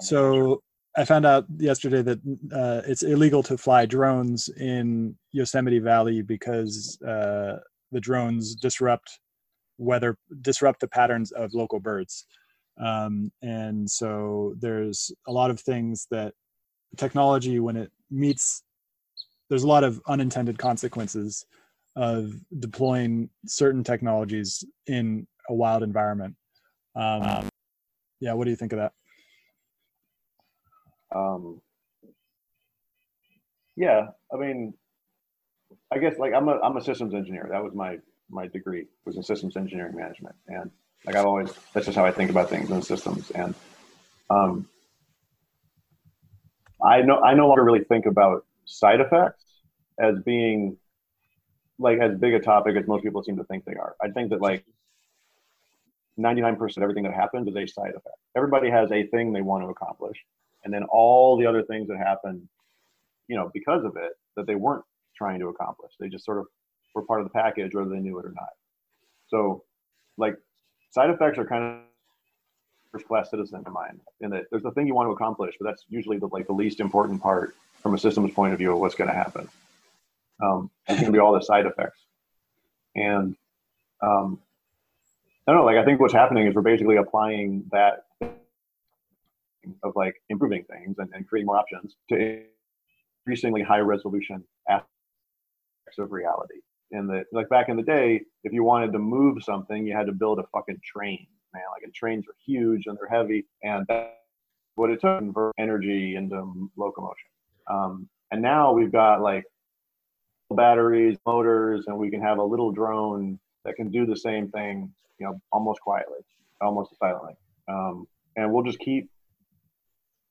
so I found out yesterday that uh, it's illegal to fly drones in Yosemite Valley because uh, the drones disrupt weather, disrupt the patterns of local birds. Um, and so there's a lot of things that technology, when it meets, there's a lot of unintended consequences of deploying certain technologies in a wild environment. Um, yeah, what do you think of that? Um, yeah, I mean, I guess like I'm a I'm a systems engineer. That was my my degree was in systems engineering management, and like I've always that's just how I think about things in systems. And um, I know I no longer really think about side effects as being like as big a topic as most people seem to think they are. I think that like 99% of everything that happens is a side effect. Everybody has a thing they want to accomplish and then all the other things that happened, you know, because of it that they weren't trying to accomplish. They just sort of were part of the package, whether they knew it or not. So, like, side effects are kind of first class citizen in mind, in that there's the thing you want to accomplish, but that's usually the like the least important part from a systems point of view of what's going to happen. Um, it's going to be all the side effects, and um, I don't know. Like, I think what's happening is we're basically applying that of like improving things and, and creating more options to increasingly high resolution aspects of reality. And the like back in the day, if you wanted to move something, you had to build a fucking train, man. Like and trains are huge and they're heavy, and that's what it took to convert energy into locomotion. Um, and now we've got like batteries, motors, and we can have a little drone that can do the same thing, you know, almost quietly, almost silently. Um, and we'll just keep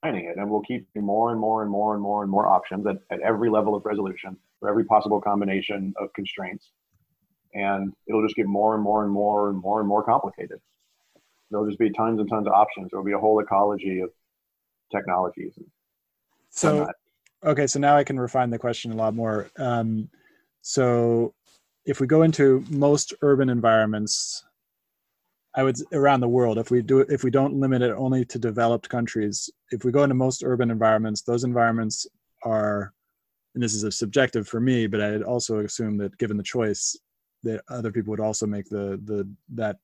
defining it, and we'll keep more and more and more and more and more options at, at every level of resolution for every possible combination of constraints, and it'll just get more and more and more and more and more complicated. There'll just be tons and tons of options. There'll be a whole ecology of technologies. so, okay, so now I can refine the question a lot more. Um, so, if we go into most urban environments, I would around the world. If we do if we don't limit it only to developed countries, if we go into most urban environments, those environments are, and this is a subjective for me, but I'd also assume that given the choice, that other people would also make the the that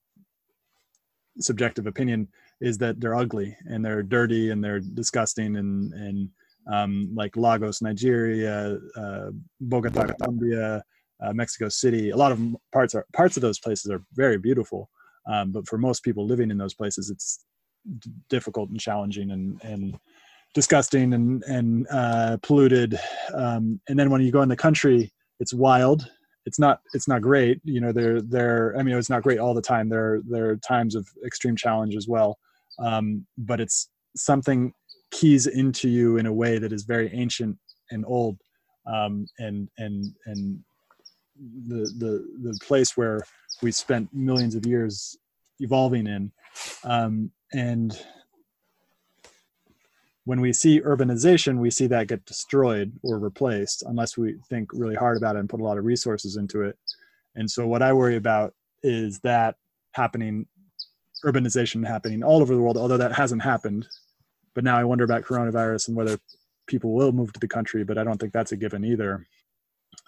subjective opinion is that they're ugly and they're dirty and they're disgusting and and um, like Lagos, Nigeria, uh, Bogota, Colombia, uh, Mexico City. A lot of parts are parts of those places are very beautiful um, but for most people living in those places, it's d- difficult and challenging and, and disgusting and, and uh, polluted. Um, and then when you go in the country, it's wild. It's not, it's not great. You know, they're, they're, I mean, it's not great all the time. There, there are times of extreme challenge as well. Um, but it's something keys into you in a way that is very ancient and old. Um, and, and, and the, the, the place where we spent millions of years evolving in. Um, and when we see urbanization, we see that get destroyed or replaced unless we think really hard about it and put a lot of resources into it. And so, what I worry about is that happening, urbanization happening all over the world, although that hasn't happened. But now I wonder about coronavirus and whether people will move to the country, but I don't think that's a given either.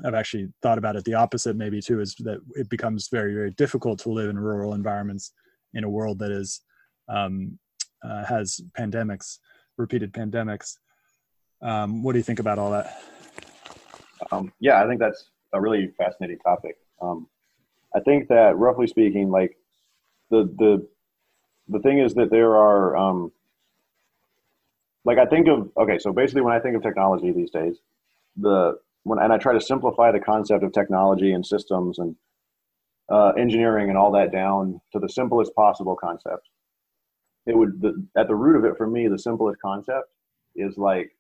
I've actually thought about it the opposite maybe too is that it becomes very very difficult to live in rural environments in a world that is um, uh, has pandemics, repeated pandemics. Um, what do you think about all that? Um, yeah, I think that's a really fascinating topic. Um, I think that roughly speaking, like the the the thing is that there are um, like I think of okay, so basically when I think of technology these days, the when and I try to simplify the concept of technology and systems and uh, engineering and all that down to the simplest possible concept. It would the, at the root of it for me, the simplest concept is like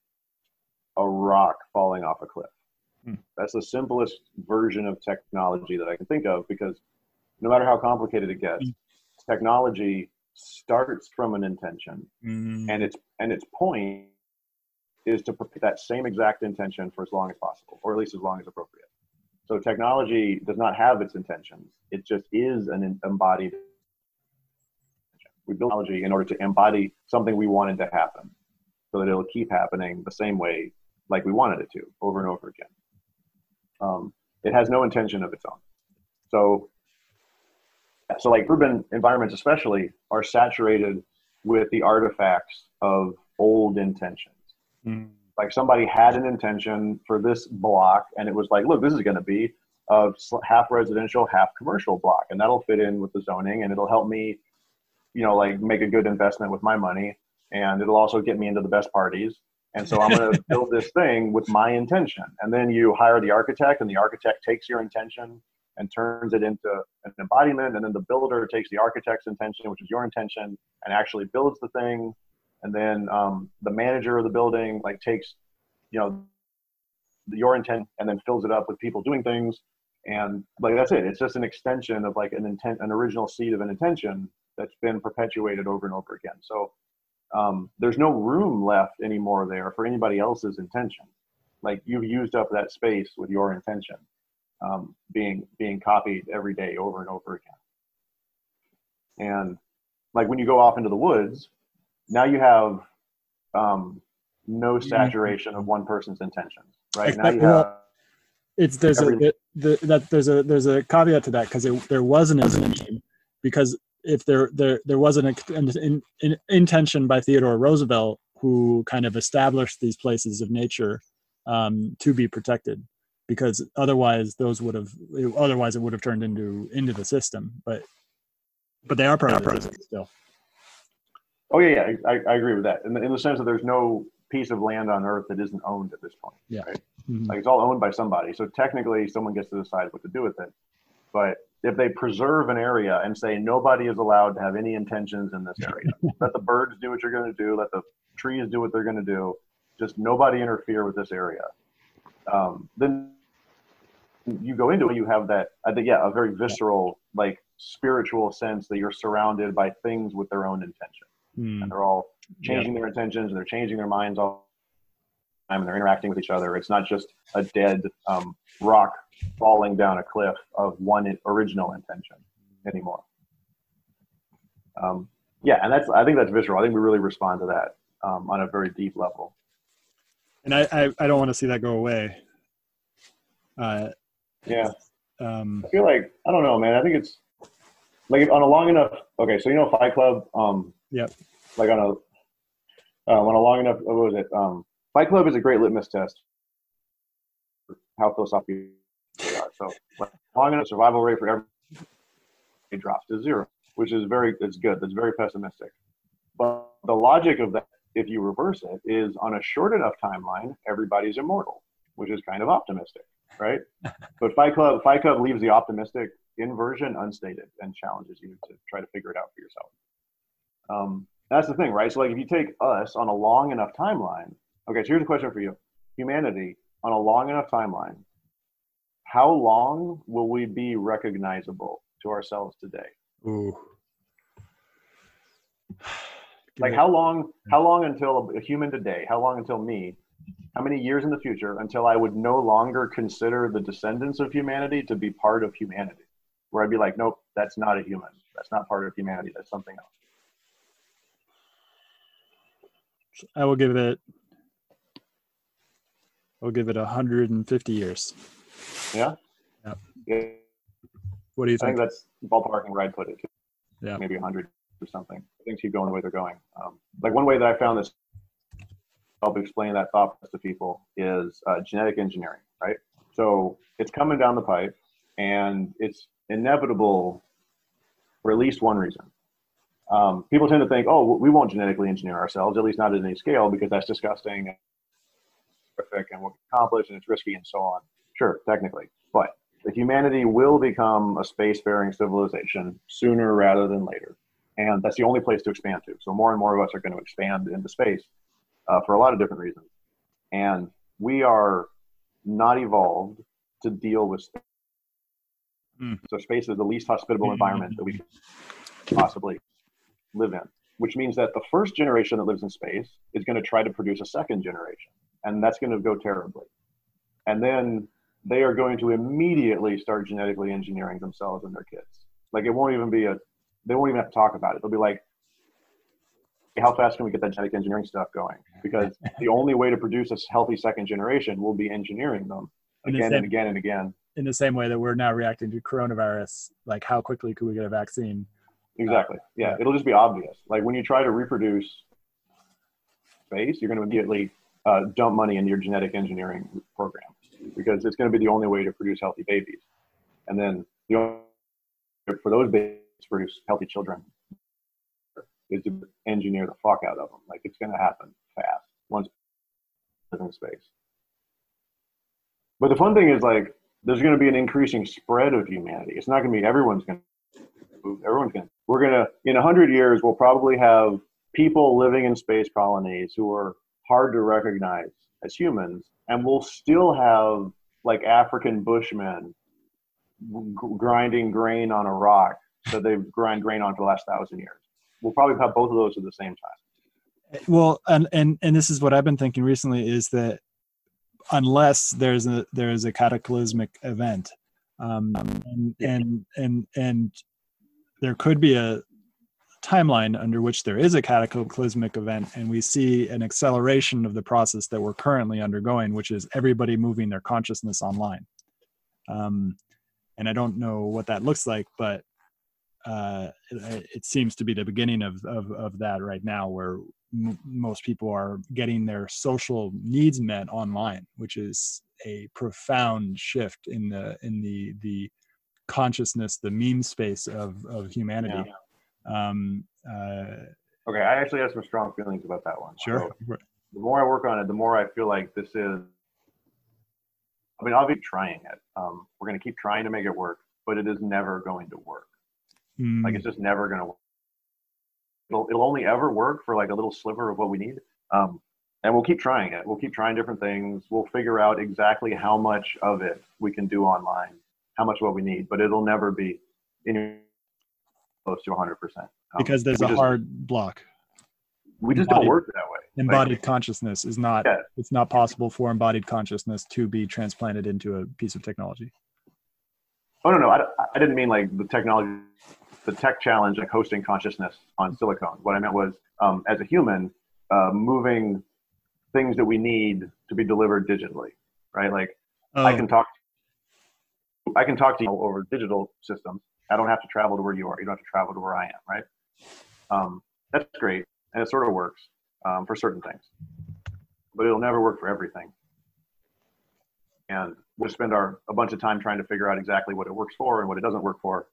a rock falling off a cliff. Hmm. That's the simplest version of technology that I can think of because no matter how complicated it gets, hmm. technology starts from an intention mm. and its and its point is to put that same exact intention for as long as possible or at least as long as appropriate so technology does not have its intentions it just is an embodied we build technology in order to embody something we wanted to happen so that it'll keep happening the same way like we wanted it to over and over again. Um, it has no intention of its own. So so like urban environments especially are saturated with the artifacts of old intentions. Mm. like somebody had an intention for this block and it was like look this is going to be a half residential half commercial block and that'll fit in with the zoning and it'll help me you know like make a good investment with my money and it'll also get me into the best parties and so i'm going (laughs) to build this thing with my intention and then you hire the architect and the architect takes your intention and turns it into an embodiment. And then the builder takes the architect's intention, which is your intention, and actually builds the thing. And then um, the manager of the building like takes, you know, your intent and then fills it up with people doing things. And like that's it. It's just an extension of like an intent, an original seed of an intention that's been perpetuated over and over again. So um, there's no room left anymore there for anybody else's intention. Like you've used up that space with your intention um, being being copied every day over and over again. And like when you go off into the woods, now you have um, no mm-hmm. saturation of one person's intentions, right? Now you have it's there's a the, that there's a there's a caveat to that because there wasn't an intention because if there there there wasn't an, an, an intention by Theodore Roosevelt who kind of established these places of nature um, to be protected because otherwise those would have otherwise it would have turned into into the system but but they are part of the system still oh yeah, yeah I, I agree with that in the, in the sense that there's no piece of land on earth that isn't owned at this point yeah right? mm-hmm. like it's all owned by somebody so technically someone gets to decide what to do with it but if they preserve an area and say nobody is allowed to have any intentions in this area let the birds do what you're going to do let the trees do what they're going to do just nobody interfere with this area um, then you go into it, you have that, I think, yeah, a very visceral, like spiritual sense that you're surrounded by things with their own intention. Mm. And they're all changing their intentions and they're changing their minds all and they're interacting with each other. It's not just a dead um, rock falling down a cliff of one original intention anymore. Um, yeah, and that's I think that's visceral. I think we really respond to that um, on a very deep level. And I, I, I don't want to see that go away. Uh, yeah. Um, I feel like I don't know, man. I think it's like on a long enough. Okay, so you know Fight Club. Um, yep. Like on a uh, on a long enough. What was it? Um, Fight Club is a great litmus test for how philosophical they are. So long enough survival rate for every it drops to zero, which is very it's good. That's very pessimistic. But the logic of that, if you reverse it, is on a short enough timeline, everybody's immortal, which is kind of optimistic right? (laughs) but Fight Club, Fight Club leaves the optimistic inversion unstated and challenges you to try to figure it out for yourself. Um, that's the thing, right? So, like, if you take us on a long enough timeline, okay. So here's a question for you: Humanity on a long enough timeline, how long will we be recognizable to ourselves today? Ooh. like how long? How long until a human today? How long until me how many years in the future until I would no longer consider the descendants of humanity to be part of humanity? Where I'd be like, nope, that's not a human. That's not part of humanity. That's something else. I will give it. I'll give it 150 years. Yeah. Yeah. yeah. What do you think? I think that's ballparking where I'd put it. Yeah. Maybe 100 or something. Things keep going the way they're going. Um, like one way that I found this help explain that thought to people is uh, genetic engineering, right? So it's coming down the pipe, and it's inevitable for at least one reason. Um, people tend to think, oh, we won't genetically engineer ourselves, at least not at any scale, because that's disgusting and and what we accomplish, and it's risky and so on. Sure, technically, but the humanity will become a spacefaring civilization sooner rather than later, and that's the only place to expand to. So more and more of us are going to expand into space uh, for a lot of different reasons. And we are not evolved to deal with space. Mm. So space is the least hospitable environment that we can possibly live in, which means that the first generation that lives in space is going to try to produce a second generation, and that's going to go terribly. And then they are going to immediately start genetically engineering themselves and their kids. Like it won't even be a, they won't even have to talk about it. They'll be like, how fast can we get that genetic engineering stuff going? Because the (laughs) only way to produce a healthy second generation will be engineering them again and again and again. In the same way that we're now reacting to coronavirus, like how quickly could we get a vaccine? Exactly. Uh, yeah, it'll just be obvious. Like when you try to reproduce space, you're going to immediately uh, dump money into your genetic engineering program because it's going to be the only way to produce healthy babies. And then the only for those babies to produce healthy children is to engineer the fuck out of them. Like it's going to happen fast once in space. But the fun thing is like there's going to be an increasing spread of humanity. It's not going to be everyone's going to everyone's going we're going to in a 100 years we'll probably have people living in space colonies who are hard to recognize as humans and we'll still have like African bushmen grinding grain on a rock that they've grind grain on for the last thousand years. We'll probably have both of those at the same time. Well, and and and this is what I've been thinking recently is that unless there's a there's a cataclysmic event, um, and and and and there could be a timeline under which there is a cataclysmic event and we see an acceleration of the process that we're currently undergoing which is everybody moving their consciousness online. Um, and i don't know what that looks like but uh, it, it, seems to be the beginning of, of, of that right now where m- most people are getting their social needs met online which is a profound shift in the in the the consciousness the meme space of of humanity. Yeah um, uh, okay, I actually have some strong feelings about that one. Sure. So the more I work on it, the more I feel like this is. I mean, I'll be trying it. Um, we're going to keep trying to make it work, but it is never going to work. Mm. Like it's just never going to work. It'll, it'll only ever work for like a little sliver of what we need. Um, and we'll keep trying it. We'll keep trying different things. We'll figure out exactly how much of it we can do online, how much what we need, but it'll never be in close to 100%. Um, because there's a just, hard block. We just embodied, don't work that way. Embodied like, consciousness is not, yeah. it's not possible for embodied consciousness to be transplanted into a piece of technology. Oh, no, no. I, I didn't mean like the technology, the tech challenge, like hosting consciousness on silicon. What I meant was, um, as a human, uh, moving things that we need to be delivered digitally, right? Like oh. I can talk, I can talk to you over digital systems, I don't have to travel to where you are. You don't have to travel to where I am, right? Um, that's great, and it sort of works um, for certain things, but it'll never work for everything. And we'll spend our a bunch of time trying to figure out exactly what it works for and what it doesn't work for.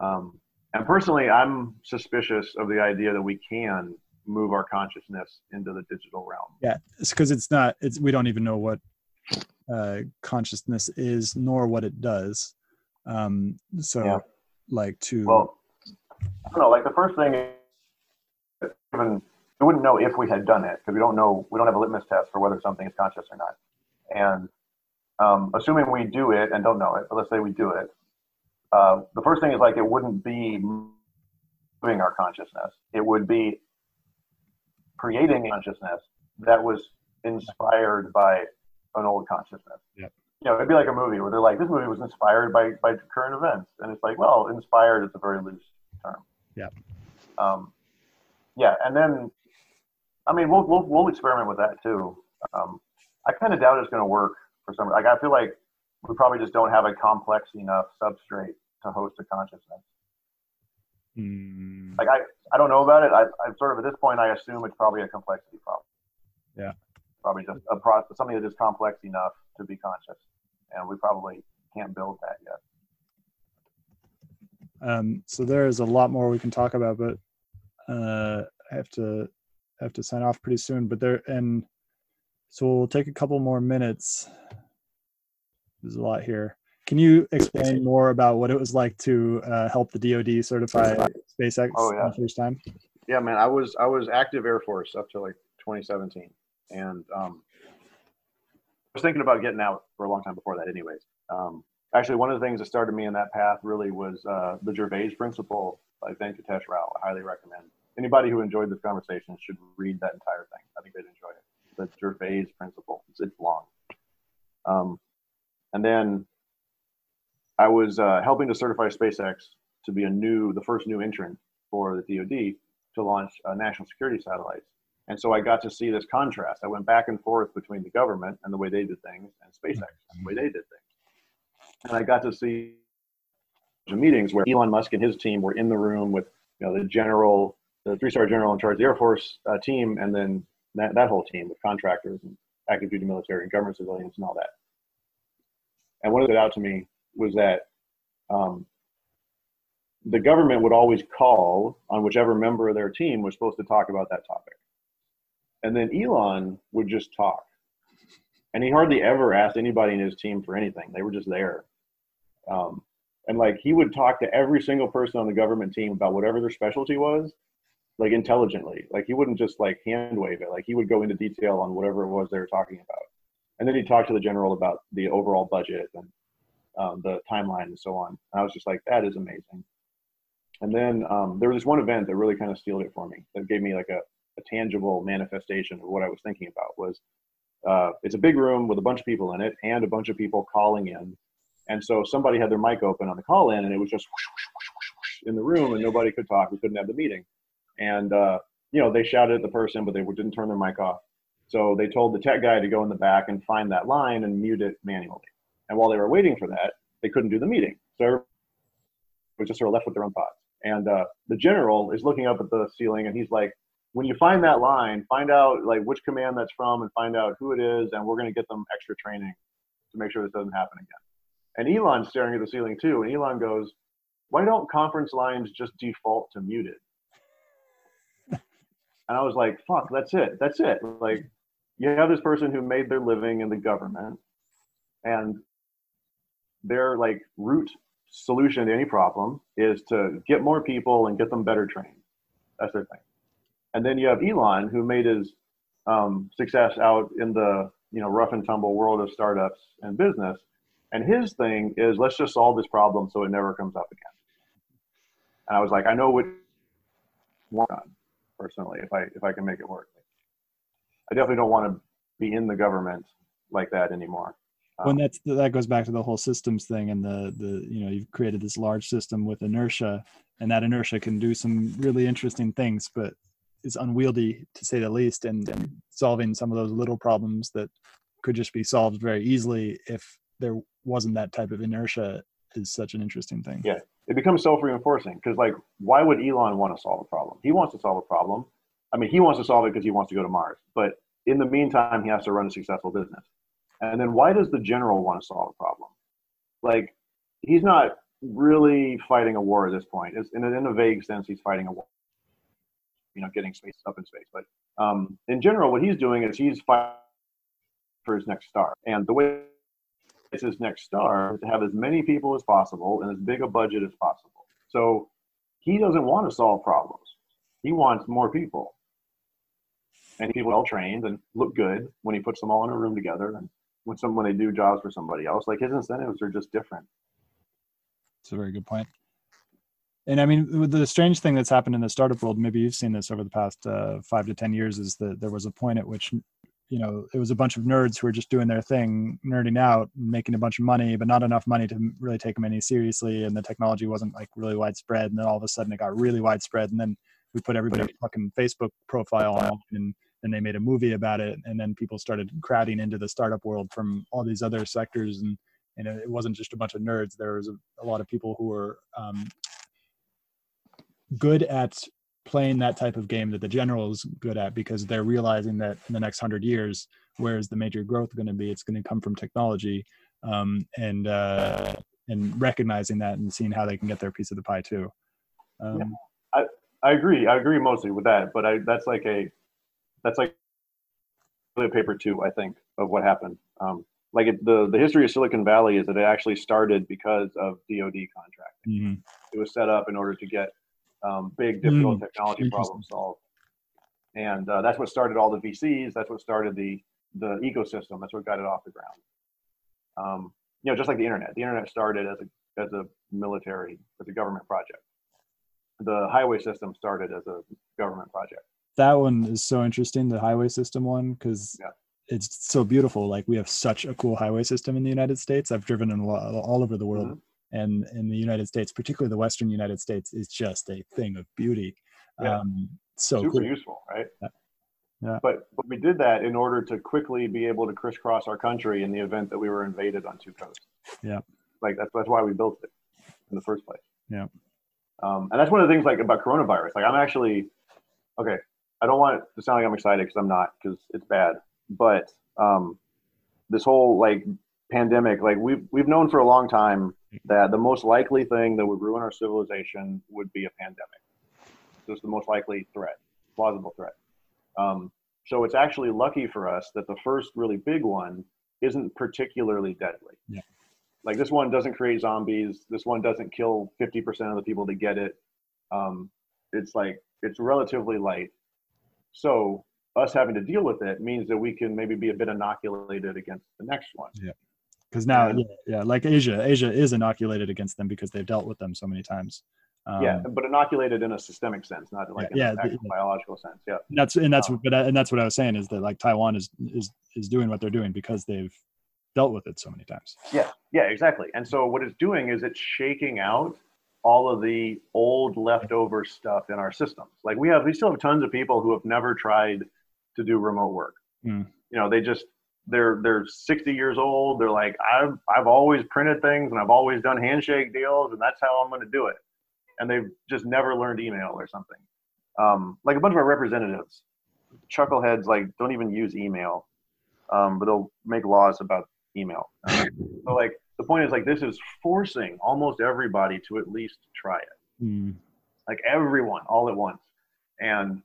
Um, and personally, I'm suspicious of the idea that we can move our consciousness into the digital realm. Yeah, it's because it's not. It's we don't even know what uh, consciousness is nor what it does. Um, so yeah like to well i don't know like the first thing is even we wouldn't know if we had done it because we don't know we don't have a litmus test for whether something is conscious or not. And um, assuming we do it and don't know it but let's say we do it uh, the first thing is like it wouldn't be moving our consciousness. It would be creating consciousness that was inspired by an old consciousness. Yep you know, it'd be like a movie where they're like, this movie was inspired by, by current events. And it's like, well, inspired is a very loose term. Yeah. Um, yeah. And then, I mean, we'll, we'll, we'll experiment with that too. Um, I kind of doubt it's going to work for some, like, I feel like we probably just don't have a complex enough substrate to host a consciousness. Mm. Like, I, I don't know about it. I, I'm sort of at this point, I assume it's probably a complexity problem. Yeah. Probably just a process, something that is complex enough to be conscious and we probably can't build that yet. Um, so there is a lot more we can talk about, but uh, I have to have to sign off pretty soon. But there and so we'll take a couple more minutes. There's a lot here. Can you explain more about what it was like to uh, help the DoD certify SpaceX oh, yeah. the first time? Yeah, man, I was I was active Air Force up to like 2017, and um, was thinking about getting out for a long time before that, anyways. Um, actually, one of the things that started me in that path really was uh, the Gervais Principle by Venkatesh Rao. I highly recommend. Anybody who enjoyed this conversation should read that entire thing. I think they'd enjoy it. The Gervais Principle. It's, it's long. Um, and then I was uh, helping to certify SpaceX to be a new, the first new entrant for the DoD to launch uh, national security satellites. And so I got to see this contrast. I went back and forth between the government and the way they did things and SpaceX and the way they did things. And I got to see meetings where Elon Musk and his team were in the room with you know the general, the three-star general in charge of the Air Force uh, team, and then that, that whole team with contractors and active duty military and government civilians and all that. And what it stood out to me was that um, the government would always call on whichever member of their team was supposed to talk about that topic. And then Elon would just talk. And he hardly ever asked anybody in his team for anything. They were just there. Um, and like he would talk to every single person on the government team about whatever their specialty was, like intelligently. Like he wouldn't just like hand wave it. Like he would go into detail on whatever it was they were talking about. And then he'd talk to the general about the overall budget and um, the timeline and so on. And I was just like, that is amazing. And then um, there was this one event that really kind of sealed it for me. That gave me like a, a tangible manifestation of what I was thinking about. Was uh, it's a big room with a bunch of people in it and a bunch of people calling in. And so somebody had their mic open on the call in, and it was just whoosh, whoosh, whoosh, in the room, and nobody could talk. We couldn't have the meeting. And uh, you know, they shouted at the person, but they didn't turn their mic off. So they told the tech guy to go in the back and find that line and mute it manually. And while they were waiting for that, they couldn't do the meeting. So everyone was just sort of left with their own thoughts. And uh, the general is looking up at the ceiling and he's like, when you find that line, find out like which command that's from and find out who it is, and we're going to get them extra training to make sure this doesn't happen again. And Elon's staring at the ceiling too, and Elon goes, "Why don't conference lines just default to muted?" (laughs) and I was like, "Fuck, that's it. That's it." Like, you have this person who made their living in the government, and their like root solution to any problem is to get more people and get them better trained. That's their thing. And then you have Elon, who made his um, success out in the you know rough and tumble world of startups and business. And his thing is let's just solve this problem so it never comes up again. And I was like, I know what one personally if I if I can make it work. I definitely don't want to be in the government like that anymore when that's that goes back to the whole systems thing and the the you know you've created this large system with inertia and that inertia can do some really interesting things but is unwieldy to say the least and, and solving some of those little problems that could just be solved very easily if there wasn't that type of inertia is such an interesting thing yeah it becomes self-reinforcing because like why would elon want to solve a problem he wants to solve a problem i mean he wants to solve it because he wants to go to mars but in the meantime he has to run a successful business and then why does the general want to solve a problem? Like, he's not really fighting a war at this point. It's, in, in a vague sense, he's fighting a war. You know, getting space up in space. But um, in general, what he's doing is he's fighting for his next star. And the way it's his next star is to have as many people as possible and as big a budget as possible. So he doesn't want to solve problems. He wants more people. And people well trained and look good when he puts them all in a room together and when some when they do jobs for somebody else. Like his incentives are just different. It's a very good point. And I mean, the strange thing that's happened in the startup world, maybe you've seen this over the past uh, five to ten years, is that there was a point at which, you know, it was a bunch of nerds who were just doing their thing, nerding out, making a bunch of money, but not enough money to really take them any seriously, and the technology wasn't like really widespread. And then all of a sudden, it got really widespread, and then we put everybody's fucking Facebook profile on, and then they made a movie about it and then people started crowding into the startup world from all these other sectors and and it wasn't just a bunch of nerds there was a, a lot of people who were um, good at playing that type of game that the general is good at because they're realizing that in the next hundred years where is the major growth going to be it's going to come from technology um, and uh, and recognizing that and seeing how they can get their piece of the pie too um, yeah. I, I agree i agree mostly with that but i that's like a that's like a paper two, I think, of what happened. Um, like it, the the history of Silicon Valley is that it actually started because of DoD contracting. Mm-hmm. It was set up in order to get um, big, difficult mm-hmm. technology problem solved, and uh, that's what started all the VCs. That's what started the the ecosystem. That's what got it off the ground. Um, you know, just like the internet. The internet started as a as a military, as a government project. The highway system started as a government project. That one is so interesting, the highway system one, because Yeah. it's so beautiful. Like we have such a cool highway system in the United States. I've driven in all over the world, Mhm. And in the United States, particularly the Western United States, is just a thing of beauty. Yeah. Um, so super cool. useful, right? Yeah. Yeah. But but we did that in order to quickly be able to crisscross our country in the event that we were invaded on two coasts. Yeah. Like that's that's why we built it in the first place. Yeah. Um, and that's one of the things like about coronavirus. Like I'm actually okay. I don't want it to sound like I'm excited because I'm not because it's bad. But um, this whole like pandemic, like we've we've known for a long time that the most likely thing that would ruin our civilization would be a pandemic. So it's the most likely threat, plausible threat. Um, so it's actually lucky for us that the first really big one isn't particularly deadly. Yeah. Like this one doesn't create zombies. This one doesn't kill 50% of the people that get it. Um, it's like, it's relatively light. So us having to deal with it means that we can maybe be a bit inoculated against the next one. Because now, yeah, yeah, like Asia, Asia is inoculated against them because they've dealt with them so many times. Um, yeah, but inoculated in a systemic sense, not like in yeah, the- biological sense. Yeah. and that's and that's Um, but and that's what I was saying is that like Taiwan is is is doing what they're doing because they've dealt with it so many times. Yeah, yeah, exactly. And so what it's doing is it's shaking out all of the old leftover stuff in our systems. Like we have, we still have tons of people who have never tried to do remote work. Hmm. You know, they just they're they're 60 years old. They're like, I've I've always printed things and I've always done handshake deals and that's how I'm going to do it. And they've just never learned email or something. Um, like a bunch of our representatives, chuckleheads, like don't even use email, um, but they'll make laws about email. (laughs) So like the point is like this is forcing almost everybody to at least try it. Mm, Like everyone all at once. And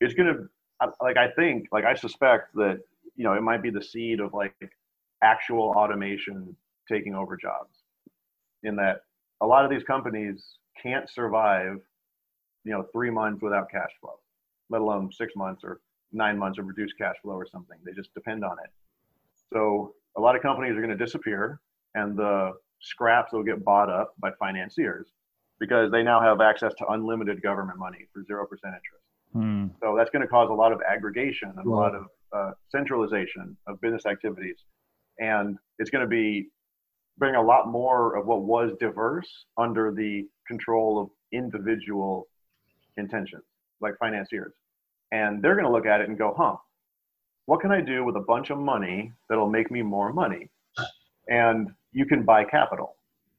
it's gonna like I think like I suspect that you know it might be the seed of like actual automation taking over jobs. In that a lot of these companies can't survive, you know, three months without cash flow, let alone six months or nine months of reduced cash flow or something. They just depend on it. So a lot of companies are going to disappear, and the scraps will get bought up by financiers because they now have access to unlimited government money for zero percent interest. mm, So that's going to cause a lot of aggregation and a lot of uh, centralization of business activities, and it's going to be bring a lot more of what was diverse under the control of individual intentions, like financiers, and they're going to look at it and go, "Huh, what can I do with a bunch of money that'll make me more money?" And you can buy capital.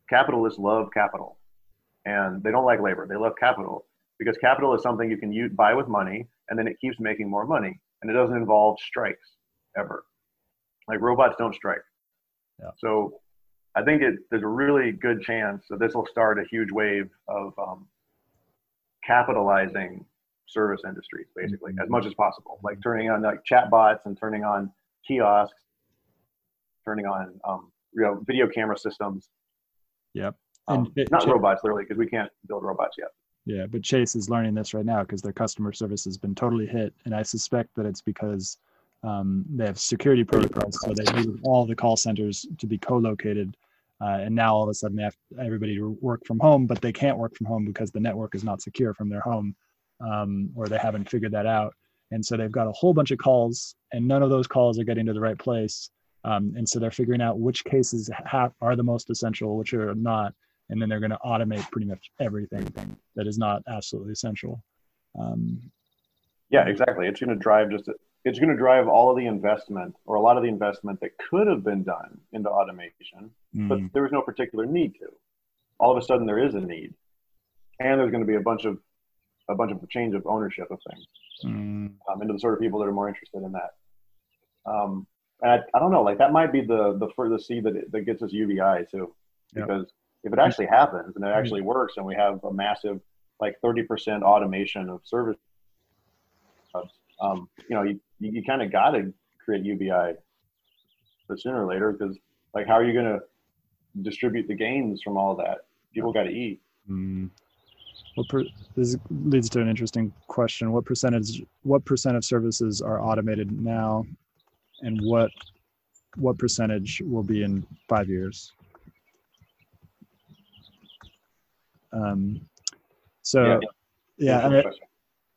Capitalists love capital, and they don't like labor. They love capital because capital is something you can use, buy with money and then it keeps making more money and it doesn't involve strikes ever. Like robots don't strike. Yeah. so i think it, there's a really good chance that this will start a huge wave of um, capitalizing service industries basically as much as possible. Like turning on like chat bots and turning on kiosks turning on um, you know video camera systems. Yep. um, And not robots literally because we can't build robots yet Yeah, but Chase is learning this right now because their customer service has been totally hit, and I suspect that it's because um, they have security protocols, so they need all the call centers to be co-located, uh, and now all of a sudden they have everybody to work from home, but they can't work from home because the network is not secure from their home, um, or they haven't figured that out, and so they've got a whole bunch of calls, and none of those calls are getting to the right place, um, and so they're figuring out which cases are the most essential, which are not, and then they're going to automate pretty much everything that is not absolutely essential. Um, Yeah, exactly. It's going to drive just it's going to drive all of the investment or a lot of the investment that could have been done into automation, but mm, there was no particular need to. All of a sudden, there is a need, and there's going to be a bunch of a bunch of change of ownership of things mm, um, into the sort of people that are more interested in that. Um, and I, I don't know, like that might be the the further seed that that gets us UBI too, Yep. If it actually happens and it actually works, and we have a massive like 30% automation of service um, you know, you, you, kind of got to create UBI but sooner or later because like how are you going to distribute the gains from all that? People got to eat. mm. What per, this leads to an interesting question. What percentage? What percent of services are automated now? and what what percentage will be in five years. Um, so yeah, I mean,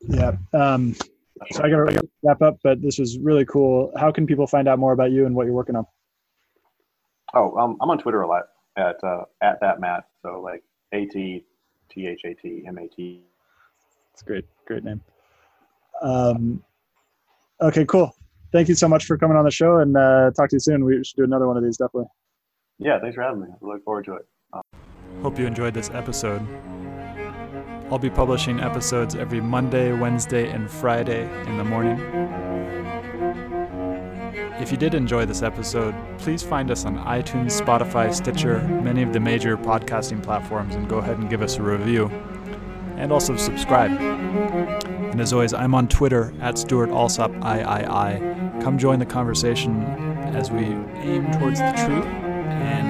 yeah. Um, so I gotta wrap up, but this was really cool. How can people find out more about you and what you're working on? Oh, um, I'm on Twitter a lot at uh, at that Matt. So like A T T H A T M A T. It's great, great name. Um, okay, cool. Thank you so much for coming on the show, and uh, talk to you soon. We should do another one of these definitely. Yeah, thanks for having me. I look forward to it. Hope you enjoyed this episode. I'll be publishing episodes every Monday, Wednesday, and Friday in the morning. If you did enjoy this episode, please find us on iTunes, Spotify, Stitcher, many of the major podcasting platforms, and go ahead and give us a review. And also subscribe. And as always, I'm on Twitter at Stewart Alsop III. Come join the conversation as we aim towards the truth. And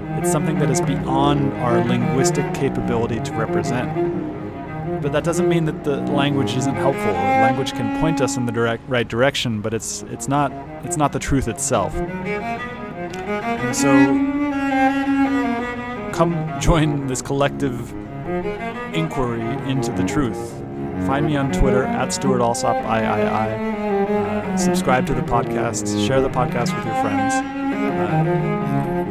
It's something that is beyond our linguistic capability to represent but that doesn't mean that the language isn't helpful. Language can point us in the direct right direction, but it's it's not it's not the truth itself. And so come join this collective inquiry into the truth. Find me on Twitter at Stewart Alsop III. Uh, subscribe to the podcast. Share the podcast with your friends. Uh,